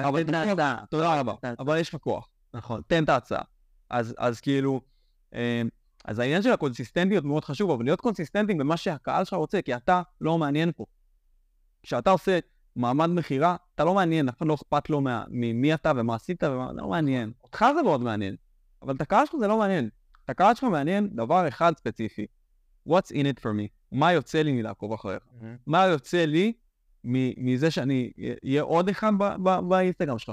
תודה רבה. אבל יש לך כוח. נכון. תן את ההצעה. אז, כאילו, אה, אז העניין של הקונסיסטנטיות מאוד חשוב, אבל להיות קונסיסטנטים במה שהקהל שלך רוצה, כי אתה לא מעניין פה. כשאתה עושה מעמד מכירה, אתה לא מעניין, אף אחד לא אכפת לו מה- ממי אתה ומה עשית, ומה, זה לא מעניין. אותך זה מאוד מעניין, אבל את הקהל שלך זה לא מעניין. את הקהל שלך מעניין דבר אחד ספציפי. What's in it for me? מה יוצא לי מלעקוב אחריך? מה יוצא לי מזה שאני אהיה עוד אחד באינסטגרם שלך?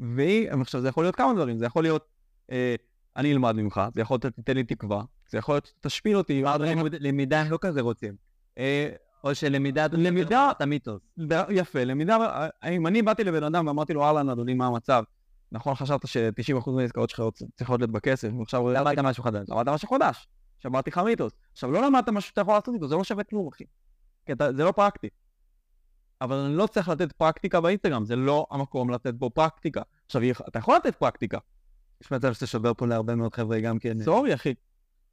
והיא, עכשיו זה יכול להיות כמה דברים, זה יכול להיות אה, אני אלמד ממך, זה יכול להיות תיתן לי תקווה, זה יכול להיות תשפיל אותי, למידה הם לא כזה רוצים. או שלמידה... למידה- את המיתוס. יפה, למידה, אם אני באתי לבן אדם ואמרתי לו, אהלן אדוני, מה המצב? נכון, חשבת ש-90% מהעסקאות שלך צריכות להיות בכסף, ועכשיו למדת משהו חדש. למדת משהו חדש, עכשיו אמרתי לך מיתוס. עכשיו לא למדת משהו שאתה יכול לעשות איתו, זה לא שווה כלום, אחי. כי אתה, זה לא פרקטי. אבל אני לא צריך לתת פרקטיקה באינסטגרם, זה לא המקום לתת בו פרקטיקה. עכשיו, אתה יכול לתת פרקטיקה, יש מצב שאתה שובר פה להרבה מאוד חבר'ה גם כן. סורי, אחי.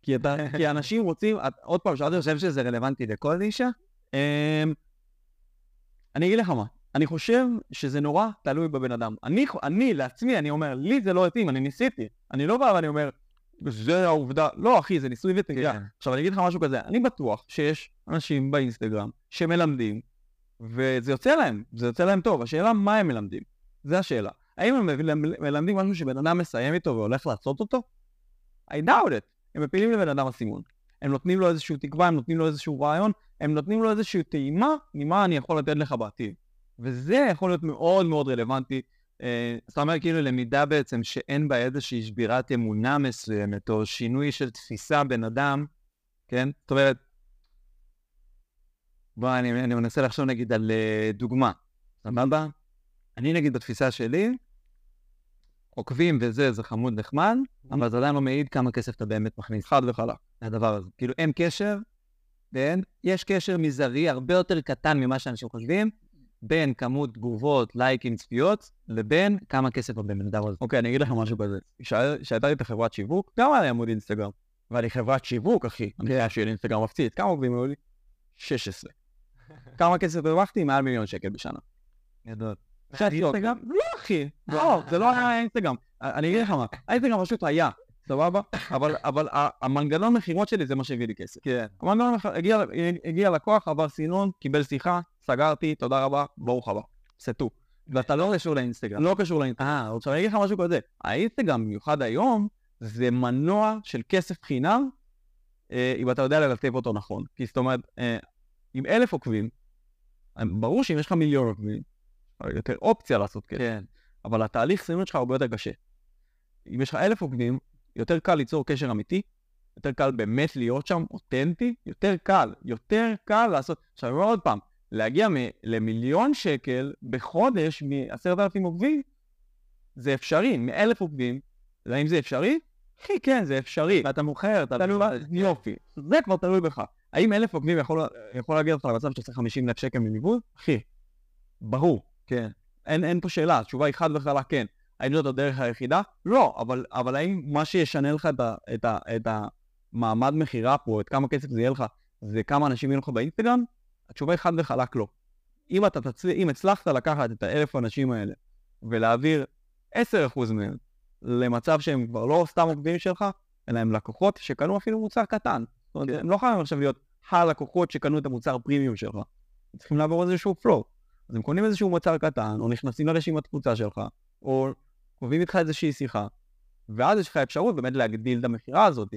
כי, אתה, כי אנשים רוצים, עוד פעם, שאלתי חושב שזה רלוונטי לכל נישה? אמ, אני אגיד לך מה, אני חושב שזה נורא תלוי בבן אדם. אני, אני לעצמי, אני אומר, לי זה לא התאים, אני ניסיתי. אני לא בא ואני אומר, זה העובדה, לא אחי, זה ניסוי וטעייה. כן. עכשיו אני אגיד לך משהו כזה, אני בטוח שיש אנשים באינסטגרם שמלמדים, וזה יוצא להם, זה יוצא להם טוב. השאלה מה הם מלמדים, זה השאלה. האם הם מל- מלמדים משהו שבן אדם מסיים איתו והולך לעשות אותו? I doubt it. הם מפילים לבן אדם אסימון. הם נותנים לו איזושהי תקווה, הם נותנים לו איזשהו רעיון, הם נותנים לו איזושהי טעימה ממה אני יכול לתת לך בעתיד. וזה יכול להיות מאוד מאוד רלוונטי. אה, זאת אומרת, כאילו למידה בעצם שאין בה איזושהי שבירת אמונה מסוימת, או שינוי של תפיסה בן אדם, כן? זאת אומרת, בוא, אני, אני מנסה לחשוב נגיד על אה, דוגמה, סבבה? אני נגיד בתפיסה שלי, עוקבים וזה, זה חמוד נחמד, אבל זה עדיין לא מעיד כמה כסף אתה באמת מכניס חד וחלק. לדבר הזה. כאילו אין קשר בין, יש קשר מזערי הרבה יותר קטן ממה שאנשים חושבים, בין כמות תגובות, לייקים, צפיות, לבין כמה כסף הבן אדם הזה. אוקיי, אני אגיד לך משהו כזה. כשהייתה לי את החברת שיווק, גם היה לי עמוד אינסטגרם. והיה לי חברת שיווק, אחי. אני יודע שיהיה לי אינסטגרם מפציץ. כמה עובדים היו לי? 16. כמה כסף הרווחתי? מעל מיליון שקל בשנה. גדול. אינסטגרם? לא, אחי. לא, זה לא היה אינסטגרם. אני אגיד לך מה, האינסטגרם פשוט היה, סבבה? אבל המנגנון מכירות שלי זה מה שהביא לי כסף. כן. המנגנון הגיע- לקוח, עבר סינון, קיבל שיחה, סגרתי, תודה רבה, ברוך הבא. סטו. ואתה לא קשור לאינסטגרם. לא קשור לאינסטגרם. אה, עכשיו אני אגיד לך משהו כזה, האינסטגרם, במיוחד היום, זה מנוע של כסף חינם, אה, אם אתה יודע לרתב אותו נכון. כי זאת אומרת, אה, עם אלף עוקבים, אה, ברור שאם יש לך מיליון עוקבים, אה, יותר אופציה לעשות כסף. כן. אבל התהליך סינון שלך הרבה יותר קשה. אם יש לך אלף עוקבים, יותר קל ליצור קשר אמיתי, יותר קל באמת להיות שם אותנטי, יותר קל, יותר קל לעשות... עכשיו, אני אומר עוד פעם, להגיע מ- למיליון שקל בחודש מעשרת אלפים עוקבים, זה אפשרי, מאלף עוקבים, האם זה אפשרי? אחי, כן, זה אפשרי. ואתה מוכר, אתה... תלוי יופי. זה כבר תלוי בך. האם אלף עוקבים יכול, יכול להגיע אותך למצב שאתה צריך 50 אלף שקל מליווי? אחי, ברור. כן. אין, אין פה שאלה, התשובה היא חד וחלק כן. האם זאת הדרך היחידה? לא, אבל, אבל האם מה שישנה לך את, ה, את, ה, את המעמד מכירה פה, את כמה כסף זה יהיה לך, זה כמה אנשים יהיו לך באינסטגרם? התשובה היא חד וחלק לא. אם, אתה תצל... אם הצלחת לקחת את האלף אנשים האלה ולהעביר 10% מהם למצב שהם כבר לא סתם עוקבים שלך, אלא הם לקוחות שקנו אפילו מוצר קטן. זאת אומרת, כן. הם לא חייבים עכשיו להיות הלקוחות שקנו את המוצר פרימיום שלך. צריכים לעבור איזשהו פלואו. אז הם קונים איזשהו מוצר קטן, או נכנסים לרשימת קבוצה שלך, או קובעים איתך איזושהי שיחה, ואז יש לך אפשרות באמת להגדיל את המכירה הזאת.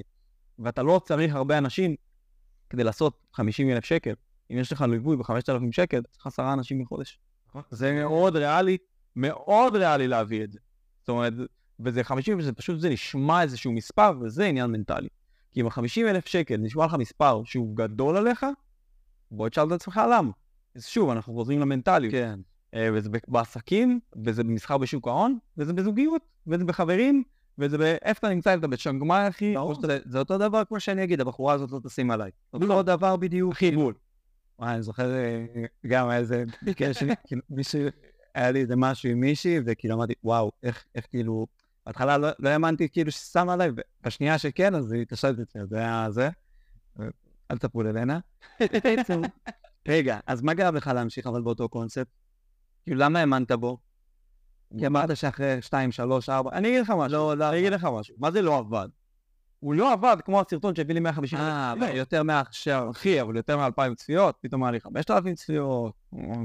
ואתה לא צריך הרבה אנשים כדי לעשות 50 אלף שקל. אם יש לך ליווי ב-5,000 שקל, צריך עשרה אנשים בחודש. זה מאוד ריאלי, מאוד ריאלי להביא את זה. זאת אומרת, וזה 50, וזה פשוט, זה נשמע איזשהו מספר, וזה עניין מנטלי. כי אם ה-50 אלף שקל נשמע לך מספר שהוא גדול עליך, בוא תשאל את עצמך למה. אז שוב, אנחנו חוזרים למנטליות. כן. אה, וזה בעסקים, וזה במסחר בשוק ההון, וזה בזוגיות, וזה בחברים, וזה באיפה אתה נמצא, אתה בצ'נגמאי, אחי, או שאתה... זה, אותו דבר כמו שאני אגיד, הבחורה הזאת לא תשים עליי. אותו דבר בדיוק. אחי, בול. וואי, אני זוכר אה, גם איזה ביקש, כאילו, מישהו, היה לי איזה משהו עם מישהי, וכאילו אמרתי, וואו, איך, איך כאילו, בהתחלה לא, לא האמנתי כאילו ששמה עליי, בשנייה שכן, אז היא התקשרת אצלי, זה היה זה. אל תפול אלנה. רגע, אז מה גרם לך להמשיך אבל באותו קונספט? כאילו, למה האמנת בו? כי אמרת שאחרי 2, 3, 4, אני אגיד לך משהו, לא, לא אני אגיד לך משהו, מה זה לא עבד? הוא לא עבד כמו הסרטון שהביא לי 150 אה, צפיות. יותר מעכשיו. אחי, אבל יותר מ-2,000 צפיות, פתאום היה לי 5,000 צפיות,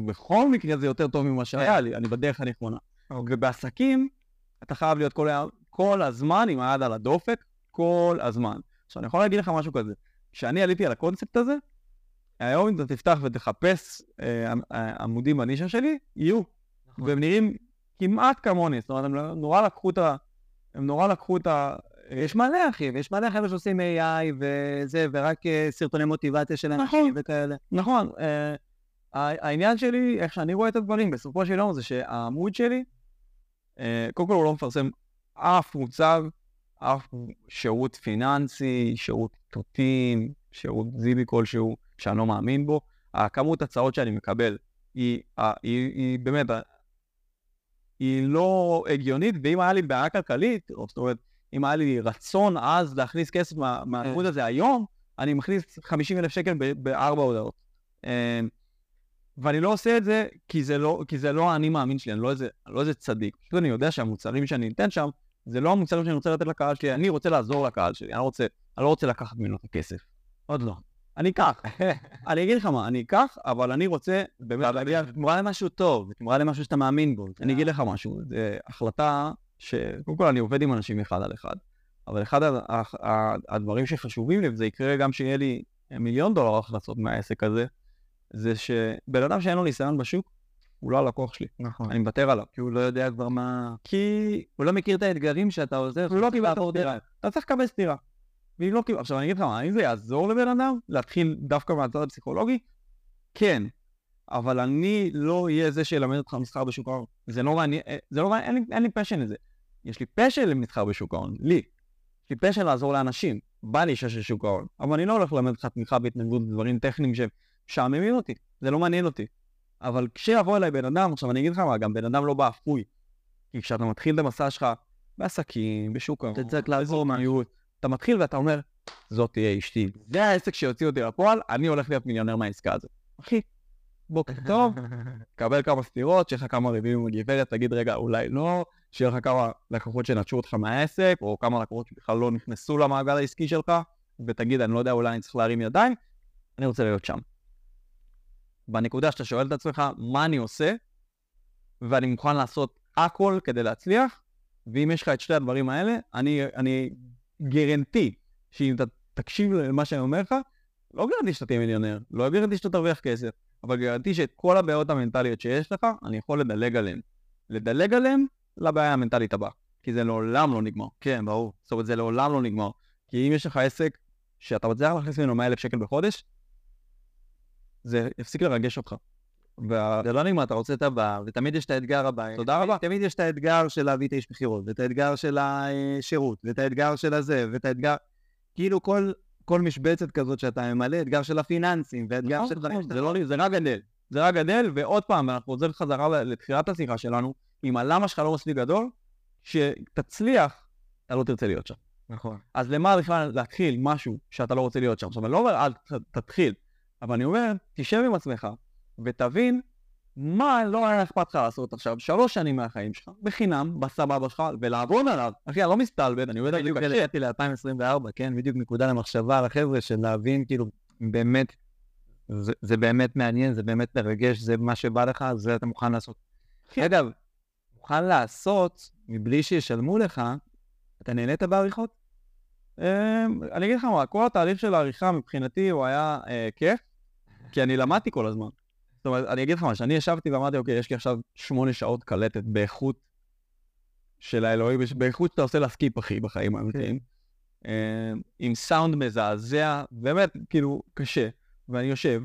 בכל מקרה זה יותר טוב ממה שהיה לי, אני בדרך הנכונה. ובעסקים, אתה חייב להיות כל הזמן עם היד על הדופק, כל הזמן. עכשיו, אני יכול להגיד לך משהו כזה, כשאני עליתי על הקונספט הזה, היום אם אתה תפתח ותחפש אה, אה, עמודים בנישה שלי, יהיו. והם נראים כמעט כמוני, זאת אומרת, הם לא- נורא לקחו את ה... הם נורא לקחו את ה... יש מלא אחי, ויש מלא חבר'ה שעושים AI וזה, ורק אה, סרטוני מוטיבציה של נכון. אנשים וכאלה. נכון, אה, העניין שלי, איך שאני רואה את הדברים, בסופו של יום זה שהעמוד שלי, אה, קודם כל הוא לא מפרסם אף מוצר, אף שירות פיננסי, שירות תותים, שירות זיבי כלשהו, שאני לא מאמין בו. הכמות הצעות שאני מקבל היא, היא, היא, היא באמת, אה, היא לא הגיונית, ואם היה לי בעיה כלכלית, או זאת אומרת, אם היה לי רצון אז להכניס כסף מה- מהעמוד הזה היום, אני מכניס 50 אלף שקל בארבע הודעות. אה, ואני לא עושה את זה כי זה לא, כי זה לא האני מאמין שלי, אני לא איזה, לא איזה צדיק. פשוט אני יודע שהמוצרים שאני אתן שם, זה לא המוצרים שאני רוצה לתת לקהל שלי, אני רוצה לעזור לקהל שלי, אני, לא רוצה, אני לא רוצה לקחת ממנו את הכסף. עוד לא. אני אקח. אני אגיד לך מה, אני אקח, אבל אני רוצה באמת. בתמורה למשהו טוב, בתמורה למשהו שאתה מאמין בו. אני אגיד לך משהו, זו החלטה שקודם כל אני עובד עם אנשים אחד על אחד, אבל אחד הדברים שחשובים לי, וזה יקרה גם שיהיה לי מיליון דולר הכנסות מהעסק הזה, זה שבן אדם שאין לו ניסיון בשוק, הוא לא הלקוח שלי, נכון. אני מוותר עליו. כי הוא לא יודע כבר מה... כי הוא לא מכיר את האתגרים שאתה עוזר. הוא לא קיבל את. הסטירה, אתה צריך לקבל סטירה. ואם לא קיבל, עכשיו אני אגיד לך מה, האם זה יעזור לבן אדם להתחיל דווקא מהצד הפסיכולוגי? כן, אבל אני לא אהיה זה שילמד אותך מסחר בשוק ההון. זה לא מעניין, אה, זה לא מעניין, אין לי- אין לי פשן לזה. יש לי passion למסחר בשוק ההון, לי. יש לי passion לעזור לאנשים, בנישה של שוק ההון. אבל אני לא הולך ללמד אותך תמיכה בהתנדבות ודברים טכניים שמשעממים אותי, זה לא מעניין אותי. אבל כשיבוא אליי בן אדם, עכשיו אני אגיד לך מה, גם בן אדם לא באפוי. כי כשאתה מתחיל את המסע שלך בעסקים, בשוק ההון, אתה צריך לעזור משהו. אתה מתחיל ואתה אומר, זאת תהיה אשתי. זה העסק שיוציא אותי לפועל, אני הולך להיות מיליונר מהעסקה הזאת. אחי, בוקר טוב, קבל כמה סטירות, שיהיה לך כמה ריבים עם הגברת, תגיד רגע, אולי לא, שיהיה לך כמה לקוחות שנטשו אותך מהעסק, או כמה לקוחות שבכלל לא נכנסו למעגל העסקי שלך, ותגיד, אני לא יודע, אולי אני צריך להרים ידיים, אני רוצה להיות שם. בנקודה שאתה שואל את עצמך, מה אני עושה, ואני מוכן לעשות הכל כדי להצליח, ואם יש לך את שתי הדברים האלה, אני, אני גרנטי שאם אתה תקשיב למה שאני אומר לך, לא גרנטי שאתה תהיה מיליונר, לא גרנטי שאתה תרוויח כסף, אבל גרנטי שאת כל הבעיות המנטליות שיש לך, אני יכול לדלג עליהן. לדלג עליהן לבעיה המנטלית הבאה, כי זה לעולם לא נגמר. כן, ברור. זאת אומרת, זה לעולם לא נגמר. כי אם יש לך עסק שאתה מצליח להכניס ממנו 100,000 שקל בחודש, זה יפסיק לרגש אותך. זה לא נגמר, אתה רוצה את הבא, ותמיד יש את האתגר הבא. תודה רבה. תמיד יש את האתגר של להביא את האיש מכירות, ואת האתגר של השירות, ואת האתגר של הזה, ואת האתגר... כאילו כל, כל משבצת כזאת שאתה ממלא, אתגר של הפיננסים, ואתגר נכון, של דברים נכון, זה לא, זה רק גדל. זה רק גדל, ועוד פעם, אנחנו חוזרים חזרה לתחילת השיחה שלנו, עם הלמה שלך לא מספיק גדול, שתצליח, אתה לא תרצה להיות שם. נכון. אז למה בכלל להתחיל משהו שאתה לא רוצה להיות שם? עכשיו, אני לא אומר, אל תתחיל, אבל אני אומר, תשב עם עצמך ותבין מה לא היה אכפת לך לעשות עכשיו שלוש שנים מהחיים שלך, בחינם, בסבבה שלך, ולעבוד עליו. אחי, אני לא מסתלבט, אני יודע בדיוק בדיוק קשה. הגעתי ל-2024, כן? בדיוק נקודה למחשבה לחבר'ה של להבין, כאילו, באמת, זה, זה באמת מעניין, זה באמת מרגש, זה מה שבא לך, זה אתה מוכן לעשות. כן. אגב, מוכן לעשות מבלי שישלמו לך, אתה נהנית בעריכות? אמ, אני אגיד לך מה, כל התהליך של העריכה מבחינתי הוא היה אה, כיף, כי אני למדתי כל הזמן. זאת אומרת, אני אגיד לך מה, שאני ישבתי ואמרתי, אוקיי, יש לי עכשיו שמונה שעות קלטת באיכות של האלוהים, באיכות שאתה עושה לה skip, אחי, בחיים האמיתיים. אמ, עם סאונד מזעזע, באמת, כאילו, קשה. ואני יושב,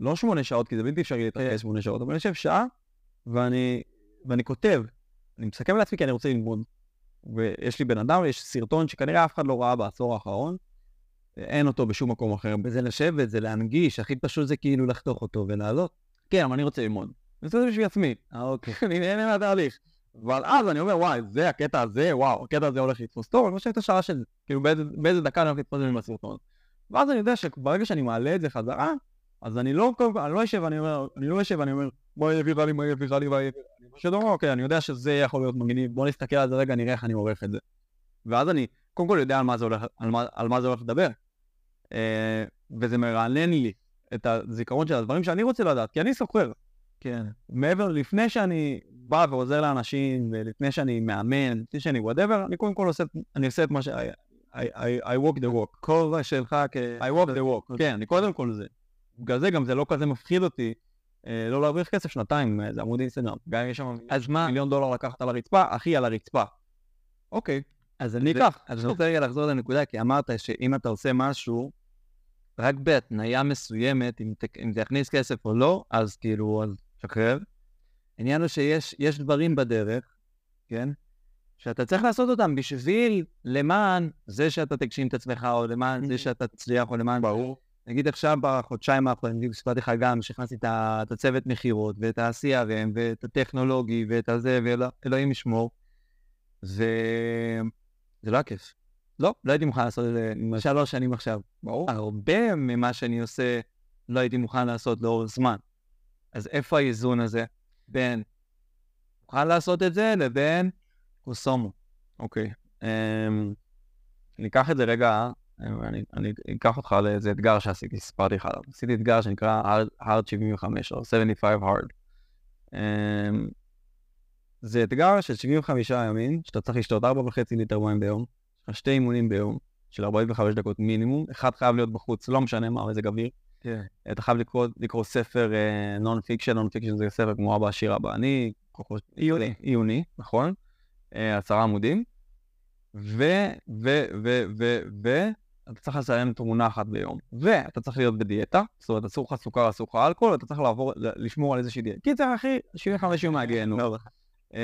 לא שמונה שעות, כי זה בלתי אפשרי להתרכז שמונה שעות, אבל אני יושב שעה, ואני, ואני כותב. אני מסכם לעצמי כי אני רוצה ללמוד. ויש לי בן אדם, יש סרטון שכנראה אף אחד לא ראה בעשור האחרון, אין אותו בשום מקום אחר. וזה לשבת, זה להנגיש, הכי פשוט זה כאילו לחתוך אותו ולעלות. כן, אבל אני רוצה ללמוד. אני עושה את זה בשביל עצמי. אה, אוקיי. אני נהנה מהתהליך. אבל אז אני אומר, וואי, זה הקטע הזה, וואו, הקטע הזה הולך לתפוס טוב, אני חושב את השעה של זה. כאילו, באיזה, באיזה דקה אני הולך לתפוס את זה עם הסרטון. ואז אני יודע שברגע שאני מעלה את זה חזרה, אז אני לא, אני לא יושב, אני אומר, אני לא יושב, אני אומר, מה יביא רע לי, מה יביא רע לי, מה יביא... אני פשוט אומר, אוקיי, אני יודע שזה יכול להיות מגניב, בוא נסתכל על זה רגע, נראה איך אני עורך את זה. ואז אני, קודם כל יודע על מה זה הולך, על מה, על מה זה הולך לדבר. אה, וזה מרענן לי את הזיכרון של הדברים שאני רוצה לדעת, כי אני סוחר. כן. מעבר, לפני שאני בא ועוזר לאנשים, ולפני שאני מאמן, לפני שאני whatever, אני קודם כל עושה, אני עושה את מה ש... I, I, I, I walk the walk. כובע שלך כ... I walk the walk. כן, אני קודם כל זה. בגלל זה גם זה לא כזה מפחיד אותי אה, לא להרוויח כסף שנתיים, אה, זה עמוד אינסטגרם. גם אם יש שם? מיליון דולר לקחת על הרצפה, אחי, על הרצפה. אוקיי, אז אני אקח. אז אני רוצה רגע לחזור לנקודה, כי אמרת שאם אתה עושה משהו, רק בהתניה מסוימת, אם, ת, אם זה יכניס כסף או לא, אז כאילו, אז שחרר. העניין הוא שיש יש דברים בדרך, כן? שאתה צריך לעשות אותם בשביל, למען זה שאתה תגשים את עצמך, או למען זה שאתה תצליח, או למען... ברור. נגיד עכשיו בחודשיים האחרונים, בדיוק סיפרתי לך גם, שהכנסתי את הצוות מכירות, ואת ה-CRM, ואת הטכנולוגי, ואת הזה, ואלוהים ישמור. זה... זה לא היה כיף. לא, לא הייתי מוכן לעשות את זה שלוש שנים עכשיו. ברור. הרבה ממה שאני עושה, לא הייתי מוכן לעשות לאורך זמן. אז איפה האיזון הזה בין מוכן לעשות את זה לבין קוסומו? אוקיי. אמ, אני אקח את זה רגע, אני, אני אקח אותך לאיזה אתגר שעשיתי, סיפרתי לך עליו. עשיתי אתגר שנקרא hard, hard 75 או 75 hard. אמ, זה אתגר של 75 ימים, שאתה צריך לשתות 4.5 ליטר מים ביום, יש לך שתי אימונים ביום, של 45 דקות מינימום, אחד חייב להיות בחוץ, לא משנה מה, מזג אוויר. כן. אתה חייב לקרוא, לקרוא ספר non-fiction, non-fiction זה ספר כמו אבא עשיר אבא עני, כוחות- עיוני. עיוני, נכון, אה, עשרה עמודים, ו, ו, ו, ו, ו, אתה צריך לסיים תמונה אחת ביום, ואתה צריך להיות בדיאטה, זאת אומרת אסור לך סוכר, אסור לך אלכוהול, אתה צריך לעבור, לשמור על איזושהי דיאטה. קיצר אחי, 75 יום מהגיהנום. לא, אמ,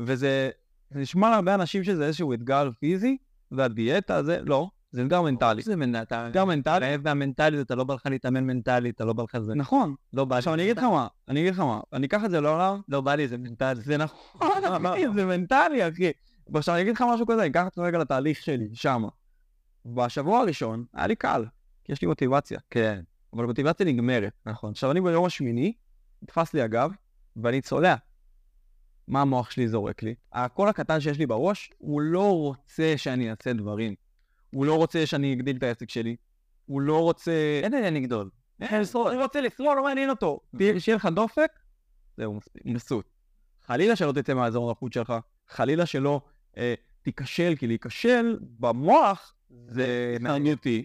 וזה זה נשמע להרבה אנשים שזה איזשהו אתגר פיזי, והדיאטה זה, לא, זה אתגר מנטלי. זה אתגר מנטלי, רעב מהמנטליות, אתה לא בא לך להתאמן מנטלית, אתה לא בא לך זה. נכון. לא בא לי. עכשיו אני אגיד לך מה, אני אגיד לך מה, אני אקח את זה לעולם, לא בא לי, זה מנטלי. זה נכון, אחי, זה מנטלי, אחי. ועכשיו אני אגיד לך משהו כזה, אני אקח אותך רגע לתהליך שלי, שמה. בשבוע הראשון היה לי קל, כי יש לי מוטיבציה, כן, אבל המוטיבציה נגמרת. נכון. עכשיו אני ביום השמיני, נתפס לי הגב, ואני צולע. מה המוח שלי זורק לי? הקול הקטן שיש לי בראש, הוא לא רוצה שאני אעשה דברים. הוא לא רוצה שאני אגדיל את העסק שלי. הוא לא רוצה... אין עניין לגדול. לשרוד, אני רוצה לשרוד, לא מעניין אותו. תהיה- שיהיה לך דופק, זהו, מספיק, מבסוט. חלילה שלא תצא מהאזור הנוחות שלך, חלילה שלא אה, תיכשל, כי להיכשל במוח זה התנהגותי.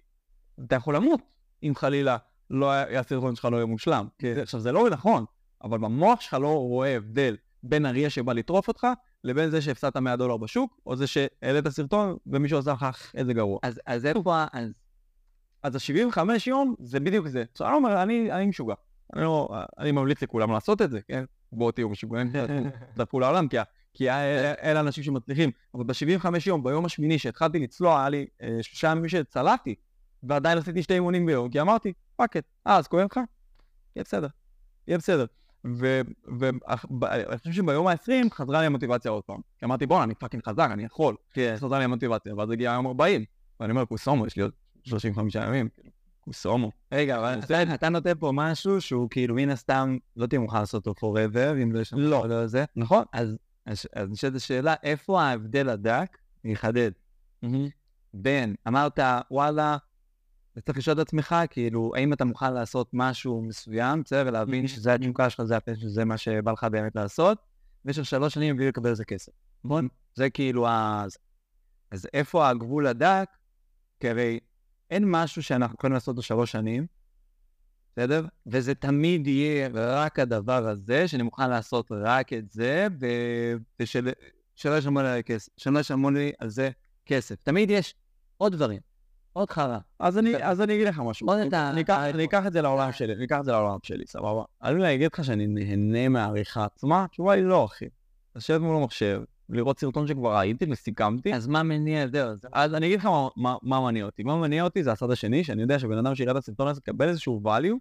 אתה יכול למות אם חלילה לא הסרטון שלך לא יהיה מושלם. כן. עכשיו, זה לא נכון, אבל במוח שלך לא רואה הבדל בין אריה שבא לטרוף אותך, לבין זה שהפסדת 100 דולר בשוק, או זה שהעלית סרטון ומישהו עשה לך "אך, איזה גרוע. אז, אז איפה, ה- אז אז ה-75 יום זה בדיוק זה. עכשיו אני אומר, אני, אני משוגע. אני לא, אני ממליץ לכולם לעשות את זה, כן? בואו תהיו משוגעים, תדפקו לעולם, כי, כי אלה אנשים שמצליחים. אבל ב-75 יום, ביום השמיני שהתחלתי לצלוע, היה לי אה, שלושה ימים שצלעתי, ועדיין עשיתי שתי אימונים ביום, כי אמרתי, fuck אה, אז כואב לך? יהיה בסדר, יהיה בסדר. ואני חושב שביום ה-20 חזרה לי המוטיבציה עוד פעם. כי אמרתי, בואנה, אני fucking חזק, אני יכול. כן. חזרה לי המוטיבציה, ואז הגיע היום 40. ואני אומר, כוסומו, יש לי עוד 35 ימים, כוסומו. רגע, אבל אתה נותן פה משהו שהוא כאילו, מן הסתם, לא תהיה מוכן לעשות אותו forever, אם לא יש לנו לא זה. נכון. אז נשאלת השאלה, איפה ההבדל הדק, נחדד, בין, אמרת, וואלה, אתה צריך לשאול את עצמך, כאילו, האם אתה מוכן לעשות משהו מסוים, בסדר, ולהבין שזה התשוקה שלך, זה הפשע, שזה מה שבא לך באמת לעשות, במשך שלוש שנים בלי לקבל איזה כסף. נכון? זה כאילו ה... אז איפה הגבול הדק? כי הרי אין משהו שאנחנו יכולים לעשות בשלוש שנים, בסדר? וזה תמיד יהיה רק הדבר הזה, שאני מוכן לעשות רק את זה, ו... ושלא ישלמו לי על זה כסף. תמיד יש עוד דברים. עוד חרא. אז אני, אז אני אגיד לך משהו. עוד אתה... אני אקח, את זה לעולם שלי, אני אקח את זה לעולם שלי, סבבה? אני אגיד לך שאני נהנה מהעריכה עצמה? התשובה היא לא, אחי. לשבת מול המחשב, לראות סרטון שכבר ראיתי וסיכמתי. אז מה מניע את זה? אז אני אגיד לך מה מניע אותי. מה מניע אותי זה הצד השני, שאני יודע שבן אדם שיראה את הסרטון הזה יקבל איזשהו value,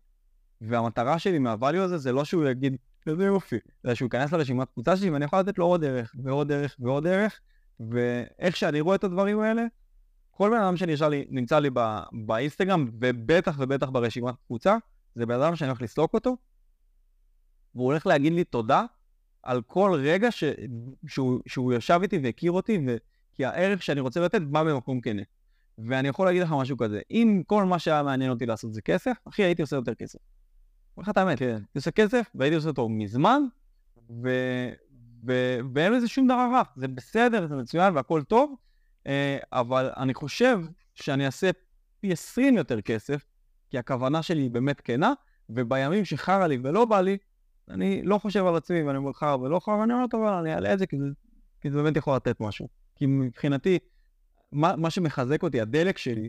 והמטרה שלי מהvalue הזה זה לא שהוא יגיד, איזה יופי, אלא שהוא ייכנס לרשימת קבוצה שלי ואני יכול לתת לו עוד ערך, ועוד ערך, ועוד ערך, ואיך שאני רואה את הדברים האלה, כל בן אדם שנמצא לי באינסטגרם, ובטח ובטח ברשימת קבוצה, זה בן אדם שאני הולך לסלוק אותו, והוא הולך להגיד לי תודה על כל רגע ש... שהוא, שהוא ישב איתי והכיר אותי, ו... כי הערך שאני רוצה לתת בא במקום כנה. ואני יכול להגיד לך משהו כזה, אם כל מה שהיה מעניין אותי לעשות זה כסף, אחי, הייתי עושה יותר כסף. אומר לך את האמת, כן. הייתי עושה כסף, והייתי עושה אותו מזמן, ו... ו... ואין לזה שום דבר רע, זה בסדר, זה מצוין והכל טוב, אבל אני חושב שאני אעשה פי 20 יותר כסף, כי הכוונה שלי היא באמת כנה, ובימים שחרא לי ולא בא לי, אני לא חושב על עצמי ואני אומר חרא ולא חרא, ואני אומר, טוב, אני אעלה את זה כי זה, כי זה באמת יכול לתת משהו. כי מבחינתי, מה, מה שמחזק אותי, הדלק שלי,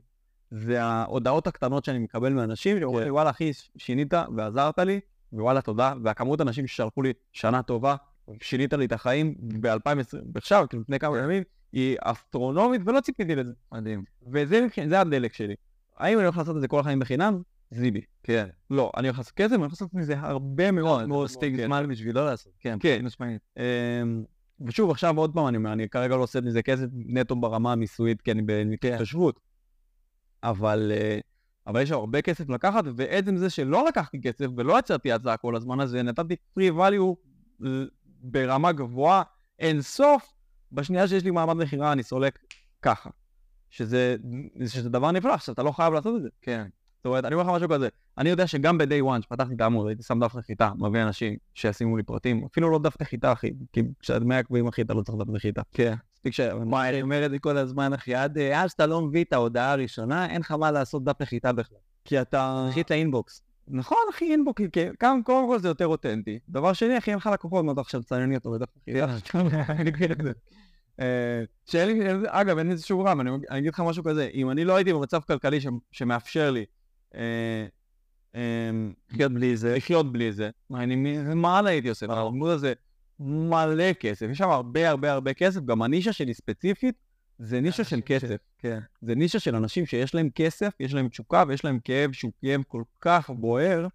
זה ההודעות הקטנות שאני מקבל מאנשים, שאומרים לי, כן. וואלה אחי, שינית ועזרת לי, ווואלה תודה, והכמות אנשים ששלחו לי שנה טובה, שינית לי את החיים ב-2020, עכשיו, כאילו לפני כמה כן. ימים, היא אסטרונומית, ולא ציפיתי לזה. מדהים. וזה הדלק שלי. האם אני הולך לעשות את זה כל החיים בחינם? זיבי. כן. לא, אני הולך לעשות כסף, אני הולך לעשות מזה הרבה מאוד. מאוד סטיג זמן בשבילו לעשות. כן, כן. אמ, ושוב, עכשיו עוד פעם אני אומר, אני כרגע לא עושה מזה כסף נטו ברמה המיסויית, כי אני בהתחשבות. אבל, אה, אבל יש הרבה כסף לקחת, ועצם זה שלא לקחתי כסף ולא יצרתי הצעה כל הזמן הזה, נתתי free value ברמה גבוהה אין סוף, בשנייה שיש לי מעמד מכירה אני סולק ככה. שזה, שזה דבר נפלא, עכשיו אתה לא חייב לעשות את זה. כן. זאת אומרת, אני אומר לך משהו כזה, אני יודע שגם ב-day one שפתחתי את העמוד, הייתי שם דף נחיתה, מביא אנשים שישימו לי פרטים, אפילו לא דף נחיתה אחי, כי כשדמי עקבים אחי אתה לא צריך דף נחיתה. כן. מספיק ש... מה, אני אומר את זה כל הזמן אחי, עד אז שאתה לא מביא את ההודעה הראשונה, אין לך מה לעשות דף נחיתה בכלל. כי אתה... נחית לאינבוקס. נכון אחי, אינבוקס, קודם כל זה יותר אותנטי. דבר שני אחי, אין לך לקוחות, מה אתה עכשיו תצנן אותו נחיתה. אה, לי, אגב, אין איזה שהוא רם, אני אגיד לך משהו כזה, אם אני לא הייתי במצב כלכלי שמאפשר לי אה, אמ, לחיות בלי זה, לחיות בלי זה, מה הלאה הייתי עושה? העמוד הזה מלא כסף, יש שם הרבה הרבה הרבה כסף, גם הנישה שלי ספציפית, זה נישה של כסף. כן. זה נישה של אנשים שיש להם כסף, יש להם תשוקה ויש להם כאב שהוא כאב כל כך בוער,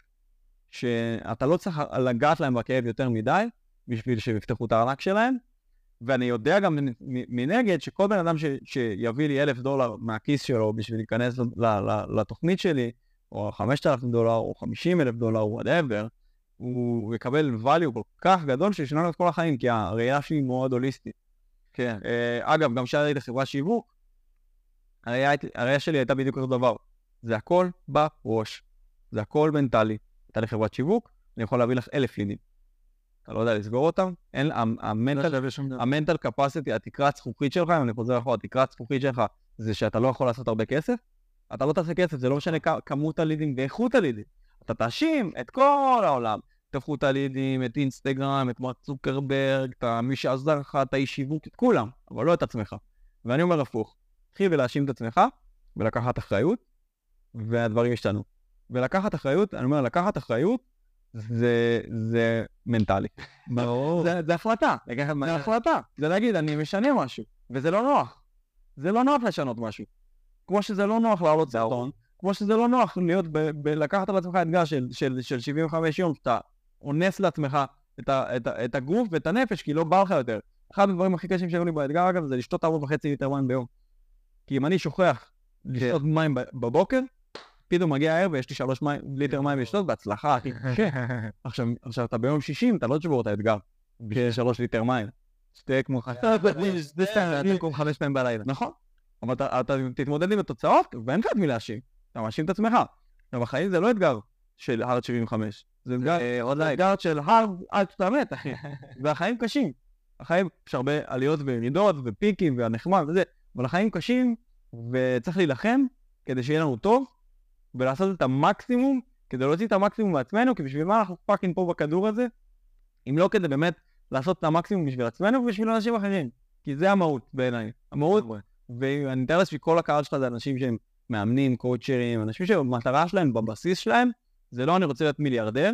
שאתה לא צריך לגעת להם בכאב יותר מדי, בשביל שיפתחו את הארנק שלהם, ואני יודע גם מנגד שכל בן אדם ש, שיביא לי אלף דולר מהכיס שלו בשביל להיכנס לתוכנית שלי, או חמשת אלפים דולר, או חמישים אלף דולר, או whatever, הוא יקבל value כל כך גדול שישנה לו את כל החיים, כי הראייה שלי מאוד הוליסטית. כן. Uh, אגב, גם כשהייתי לחברת שיווק, הראייה, שלי הייתה בדיוק אותו דבר. זה הכל בראש. זה הכל מנטלי. הייתה לי חברת שיווק, אני יכול להביא לך אלף לידים. אתה לא יודע לסגור אותם, אין, המנטל קפסיטי, התקרת זכוכית שלך, אם אני חוזר אחורה, התקרת זכוכית שלך זה שאתה לא יכול לעשות הרבה כסף, אתה לא תעשה כסף, זה לא משנה כמות הלידים ואיכות הלידים. אתה תאשים את כל העולם, את איכות הלידים, את אינסטגרם, את מרק צוקרברג, את מי שעזר לך, את האיש שיווק, את כולם, אבל לא את עצמך. ואני אומר הפוך, תתחיל ולהאשים את עצמך, ולקחת אחריות, והדברים ישתנו. ולקחת אחריות, אני אומר, לקחת אחריות, זה, זה מנטלי. ברור. זה, זה החלטה, זה החלטה. זה להגיד, אני משנה משהו, וזה לא נוח. זה לא נוח לשנות משהו. כמו שזה לא נוח לעלות סרטון, כמו שזה לא נוח להיות, ב, ב, לקחת על עצמך אתגר של, של, של 75 יום, שאתה אונס לעצמך את, ה, את, ה, את הגוף ואת הנפש, כי לא בא לך יותר. אחד הדברים הכי קשים שהיו לי באתגר, אגב, זה לשתות ארבע וחצי ליטר מים ביום. כי אם אני שוכח לשתות מים בבוקר, פתאום מגיע הערב ויש לי שלוש מים, ליטר מים לשתות, בהצלחה, אחי, קשה. עכשיו, עכשיו, אתה ביום שישים, אתה לא תשבור את האתגר. בשביל שלוש ליטר מים. שתהיה כמו חמש פעמים בלילה. נכון. אבל אתה, אתה תתמודד עם התוצאות, ואין לך את מי להאשים. אתה מאשים את עצמך. עכשיו, החיים זה לא אתגר של הארד 75. זה עוד אתגר של הארד עד שאתה מת, אחי. והחיים קשים. החיים, יש הרבה עליות וירידות ופיקים והנחמד וזה, אבל החיים קשים, וצריך להילחם כדי שיהיה לנו טוב, ולעשות את המקסימום, כדי להוציא את המקסימום מעצמנו, כי בשביל מה אנחנו fucking פה בכדור הזה, אם לא כדי באמת לעשות את המקסימום בשביל עצמנו ובשביל אנשים אחרים. כי זה המהות בעיניי. המהות, ואני מתאר לעצמי כל הקהל שלך זה אנשים שהם מאמנים, קואוצ'רים, אנשים שהמטרה שלהם בבסיס שלהם, זה לא אני רוצה להיות מיליארדר,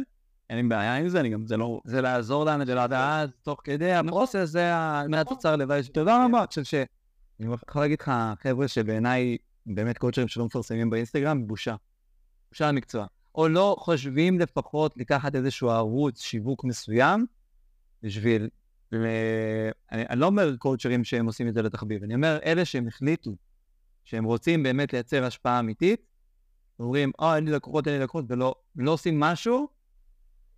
אין לי בעיה עם זה, אני גם, זה לא... זה לעזור לאנשים לדעת תוך כדי הפרוסס, זה מהתוצר לוואי. תודה רבה. אני חושב ש... אני יכול להגיד לך, חבר'ה שבעיניי באמת קואוצ'רים שלא מפרסמים באינסטגרם, בושה. בושה למקצוע. או לא חושבים לפחות לקחת איזשהו ערוץ שיווק מסוים בשביל... אני, אני לא אומר קואוצ'רים שהם עושים את זה לתחביב, אני אומר אלה שהם החליטו שהם רוצים באמת לייצר השפעה אמיתית, אומרים, אה, אין לי לקוחות, אין לי לקוחות, ולא לא עושים משהו,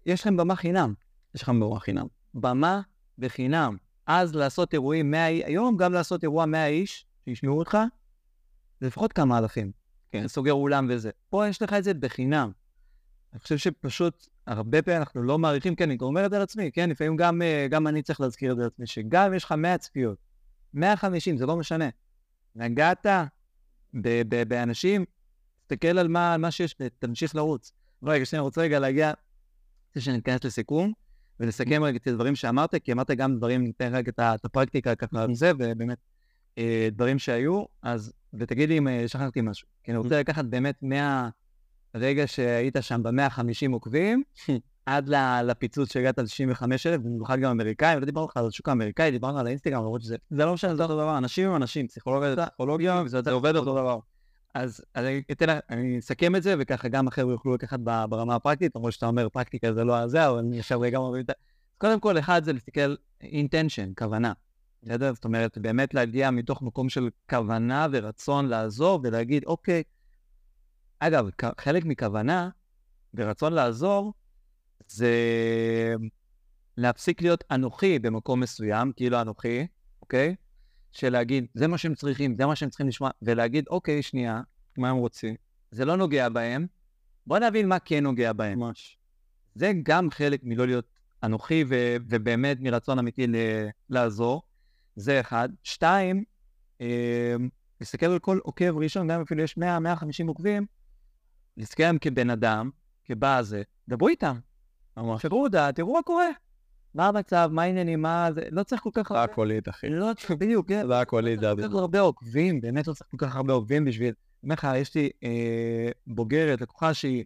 יש לכם במה חינם. יש לכם במה חינם. במה בחינם. אז לעשות אירועים 100 איש, היום גם לעשות אירוע 100 איש, שישמעו אותך, זה לפחות כמה אלפים. כן, סוגר אולם וזה. פה יש לך את זה בחינם. אני חושב שפשוט הרבה פעמים אנחנו לא מעריכים, כן, אני אומר את זה לעצמי, כן, לפעמים גם, אה, גם אני צריך להזכיר את זה לעצמי, שגם אם יש לך 100 צפיות, 150, זה לא משנה. נגעת באנשים, תסתכל על מה, מה שיש, תמשיך לרוץ. רגע, שנייה, אני רוצה רגע להגיע, לפני שניכנס לסיכום, ולסכם רגע את הדברים שאמרת, כי אמרת גם דברים, ניתן רגע את הפרקטיקה ככה על זה, ובאמת אה, דברים שהיו, אז, ותגיד לי אם אה, שכחתי משהו. כי אני רוצה לקחת באמת מהרגע שהיית שם ב-150 עוקבים, עד לפיצוץ שהגעת על 65,000, במיוחד גם אמריקאים, לא דיברנו לך על השוק האמריקאי, דיברנו על האינסטגרם, למרות שזה... זה לא משנה, זה אותו דבר, אנשים הם אנשים, פסיכולוגיה, זה עובד אותו דבר. אז אני אתן, אני אסכם את זה, וככה גם החבר'ה יוכלו לקחת ברמה הפרקטית, למרות שאתה אומר פרקטיקה זה לא הזה, אבל אני עכשיו רגע מבין את זה. קודם כל, אחד זה להסתכל intention, כוונה. בסדר? זאת אומרת, באמת להגיע מתוך מקום של כוונה ורצון לעזור ולהגיד, אוקיי, אגב, חלק מכוונה ורצון לעזור זה להפסיק להיות אנוכי במקום מסוים, כאילו אנוכי, אוקיי? של להגיד, זה מה שהם צריכים, זה מה שהם צריכים לשמוע, ולהגיד, אוקיי, שנייה, מה הם רוצים? זה לא נוגע בהם, בוא נבין מה כן נוגע בהם. ממש. זה גם חלק מלא להיות אנוכי ו- ובאמת מרצון אמיתי ל- לעזור, זה אחד. שתיים, אה, להסתכל על כל עוקב ראשון, גם אפילו יש 100-150 עוקבים, להסתכל עליהם כבן אדם, כבא הזה, דברו איתם. ממש. שברו הודעה, תראו מה קורה. מה המצב, מה העניינים, מה זה, לא צריך כל כך הרבה... זה הקולית, אחי. לא צריך, בדיוק, כן. זה הקולית, זה כל כך הרבה עוקבים, באמת לא צריך כל כך הרבה עוקבים בשביל... אני אומר לך, יש לי אה, בוגרת, לקוחה שהיא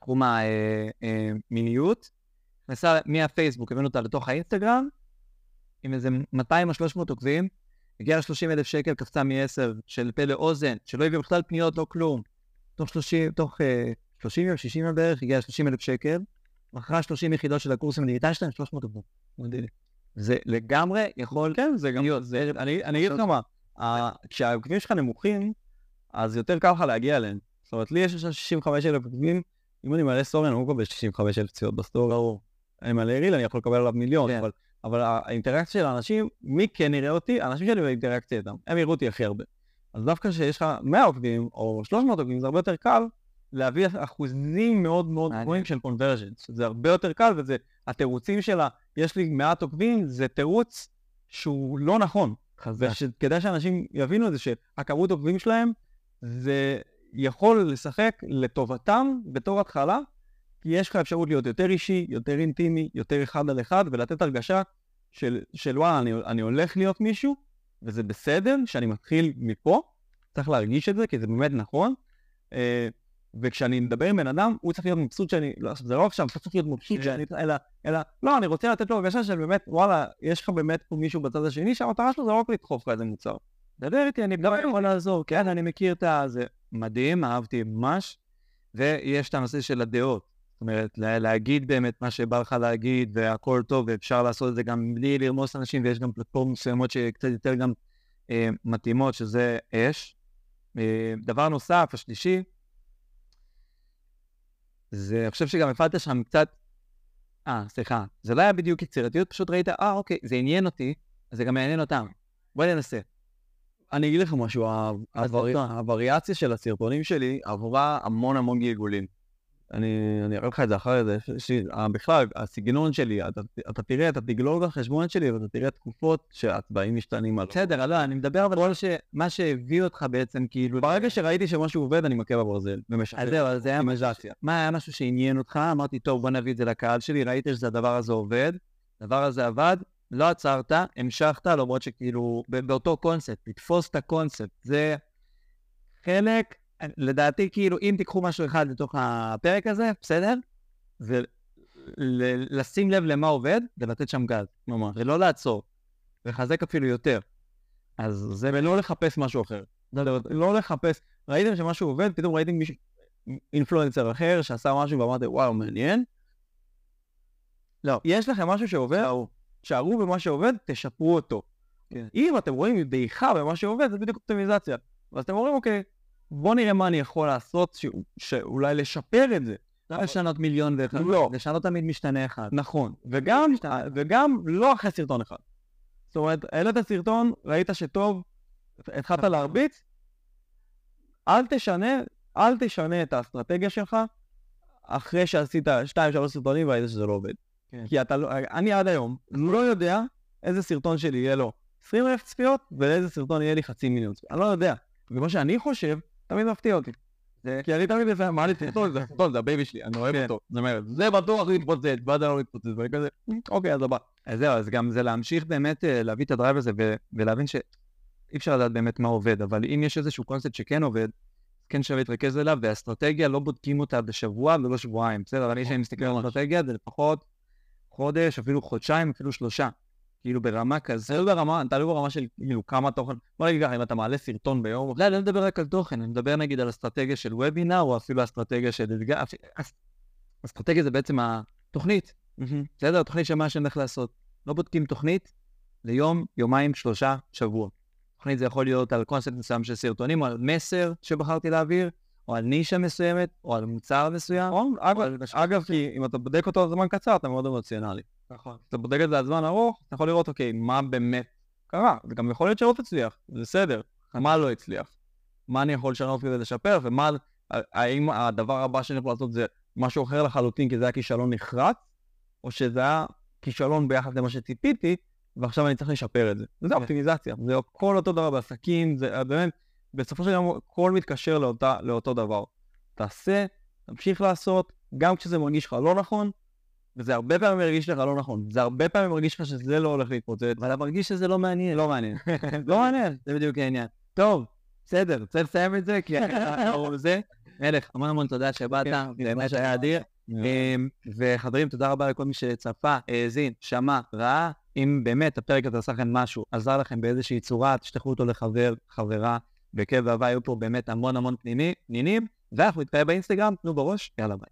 תחום המיניות, אה, נכנסה מהפייסבוק, הבאנו אותה לתוך האינסטגרם, עם איזה 200 או 300 עוקבים, הגיעה ל-30 אלף שקל, קפצה מ-10 של פה לאוזן, שלא הביאו בכלל פניות, לא כלום. תוך 30, תוך אה, 30 יום, 60 יום בערך, הגיעה ל-30 אלף שקל. מכרה 30 יחידות של הקורסים הדיגיטליים שלהם, 300 עוקבים. זה לגמרי יכול כן, זה גם... להיות. זה, אני, אני אגיד לך מה, כשהעוקבים שלך נמוכים, אז יותר קל לך להגיע אליהם. זאת אומרת, לי יש 65 אלף עוקבים, אם אני מעלה story, אני לא מקבל 65 אלף צפיות ב story. ברור. אני מעלה reel, אני יכול לקבל עליו מיליון, כן. אבל, אבל האינטראקציה של האנשים, מי כן יראה אותי? האנשים שלי באינטראקציה איתם, הם יראו אותי הכי הרבה. אז דווקא כשיש לך 100 עוקבים, או 300 עוקבים, זה הרבה יותר קל להביא אחוזים מאוד מאוד גבוהים של קונברג'נס. זה הרבה יותר קל, וזה, התירוצים שלה, יש לי מעט עוקבים, זה תירוץ שהוא לא נכון. וכדאי שאנשים יבינו את זה, שהכמות עוקבים שלהם, זה יכול לשחק לטובתם בתור התחלה, כי יש לך אפשרות להיות יותר אישי, יותר אינטימי, יותר אחד על אחד, ולתת הרגשה של, של וואלה, אני, אני הולך להיות מישהו, וזה בסדר שאני מתחיל מפה, צריך להרגיש את זה, כי זה באמת נכון. Uh, וכשאני מדבר עם בן אדם, הוא צריך להיות מבסוט שאני, לא, זה לא עכשיו, אתה צריך להיות מבסוט שאני, אלא, אלא, לא, אני רוצה לתת לו הרגשה של באמת, וואלה, יש לך באמת פה מישהו בצד השני, שהמטרה שלו זה לא רק לדחוף לך איזה מוצר. דבר איתי, אני מדבר יכול לעזור, כן, אני מכיר את ה... זה מדהים, אהבתי ממש. ויש את הנושא של הדעות. זאת אומרת, לה, להגיד באמת מה שבא לך להגיד, והכל טוב, ואפשר לעשות את זה גם בלי לרמוס אנשים, ויש גם פלטפורמות מסוימות שקצת יותר גם אה, מתאימות, שזה אש. אה, דבר נוסף, השלישי, זה, אני חושב שגם הפעלת שם קצת, אה, סליחה, זה לא היה בדיוק יצירתיות, פשוט ראית, אה, אוקיי, זה עניין אותי, אז זה גם מעניין אותם. בוא ננסה. אני אגיד לך משהו, הווריאציה של הסרטונים שלי עברה המון המון גלגולים. אני, אני אראה לך את זה אחרי זה, בכלל, הסגנון שלי, אתה, אתה תראה, אתה תגלול בחשבון שלי ואתה תראה תקופות שהצבעים משתנים על... בסדר, לא, אני מדבר אבל על מה שהביא אותך בעצם, כאילו... ברגע שראיתי שמשהו עובד, אני מכה בברזל, ומשחרר. אז זהו, אז זה היה משהו, מה היה משהו שעניין אותך? אמרתי, טוב, בוא נביא את זה לקהל שלי, ראיתי שהדבר הזה עובד, הדבר הזה עבד, לא עצרת, המשכת, למרות שכאילו, באותו קונספט, לתפוס את הקונספט, זה חלק, לדעתי, כאילו, אם תיקחו משהו אחד לתוך הפרק הזה, בסדר? ולשים לב למה עובד, ולתת שם גז, ממש, ולא לעצור, לחזק אפילו יותר. אז זה... ולא לחפש משהו אחר. לא, לא, לא לחפש, ראיתם שמשהו עובד, פתאום ראיתם מישהו, אינפלואנסר אחר שעשה משהו ואמרתם, וואו, מעניין. לא, יש לכם משהו שעובד, שערו במה שעובד, תשפרו אותו. כן. אם אתם רואים דעיכה במה שעובד, זה בדיוק אופטימיזציה. ואז אתם אומרים, אוקיי, בוא נראה מה אני יכול לעשות, ש... שאולי לשפר את זה. לא לשנות מיליון ואחד, לא. לשנות תמיד משתנה אחד. נכון, וגם, וגם לא אחרי סרטון אחד. זאת אומרת, העלית סרטון, ראית שטוב, התחלת נכון. להרביץ, אל תשנה, אל תשנה את האסטרטגיה שלך אחרי שעשית 2-3 סרטונים וראית שזה לא עובד. כן. כי אתה לא, אני עד היום לא יודע איזה סרטון שלי יהיה לו 20 אלף צפיות ולאיזה סרטון יהיה לי חצי מיליון צפיות. אני לא יודע. ומה שאני חושב, תמיד מפתיע אותי. כי אני תמיד איזה, מה לי סרטון, זה סרטון, זה ה baby שלי, אני אוהב כן. אותו. זאת אומרת, זה בטוח להתפוצץ, וזה לא להתפוצץ, ואני כזה, אוקיי, אז הבא. אז זהו, אז גם זה להמשיך באמת אה, להביא את ה drive הזה ולהבין שאי אפשר לדעת באמת מה עובד, אבל אם יש איזשהו קונספט שכן עובד, כן שווה להתרכז אליו, והאסטרטגיה לא בודקים אותה בשבוע ולא שבועיים, בסדר? אבל אני כשאני מסתכל על אסטרטגיה זה לפחות חודש, אפילו חודשיים, אפילו שלושה. כאילו ברמה כזה. תלוי ברמה, תלוי ברמה של כאילו כמה תוכן. בוא נגיד ככה, אם אתה מעלה סרטון ביום... לא, אני לא מדבר רק על תוכן, אני מדבר נגיד על אסטרטגיה של וובינר, או אפילו אסטרטגיה של אתגר. אסטרטגיה זה בעצם התוכנית. בסדר? התוכנית של מה שאני הולך לעשות. לא בודקים תוכנית ליום, יומיים, שלושה, שבוע. תוכנית זה יכול להיות על קונספט מסוים של סרטונים, או על מסר שבחרתי להעביר, או על נישה מסוימת, או על מוצר מסוים. נכון, אגב, כי אם אתה בודק אותו זמן קצר, אתה מאוד אמוציונלי. נכון. אתה בודק את זה על זמן ארוך, אתה יכול לראות, אוקיי, מה באמת קרה. זה גם יכול להיות שלא תצליח, זה בסדר. מה לא הצליח? מה אני יכול לשנות כדי לשפר, ומה, האם הדבר הבא שאני יכול לעשות זה משהו אחר לחלוטין, כי זה היה כישלון נחרץ, או שזה היה כישלון ביחס למה שציפיתי, ועכשיו אני צריך לשפר את זה. וזה כן. אופטימיזציה, זה הכל אותו דבר בעסקים, זה באמת... בסופו של דבר הכל מתקשר לאותה, לאותו דבר. תעשה, תמשיך לעשות, גם כשזה מרגיש לך לא נכון, וזה הרבה פעמים מרגיש לך לא נכון. זה הרבה פעמים מרגיש לך שזה לא הולך להתפוצץ. אבל אתה מרגיש שזה לא מעניין. לא מעניין. לא מעניין, זה בדיוק העניין. טוב, בסדר, רוצה לסיים את זה? כי זה, מלך, המון המון תודה שבאת, כן, באמת היה אדיר. אמ, וחברים, תודה רבה לכל מי שצפה, האזין, שמע, ראה. אם באמת הפרק הזה עשה לכם משהו, עזר לכם באיזושהי צורה, תשלחו אותו לחבר, חברה, בכיף ואהבה היו פה באמת המון המון פנינים, ואנחנו נתראה באינסטגרם, תנו בראש, יאללה ביי.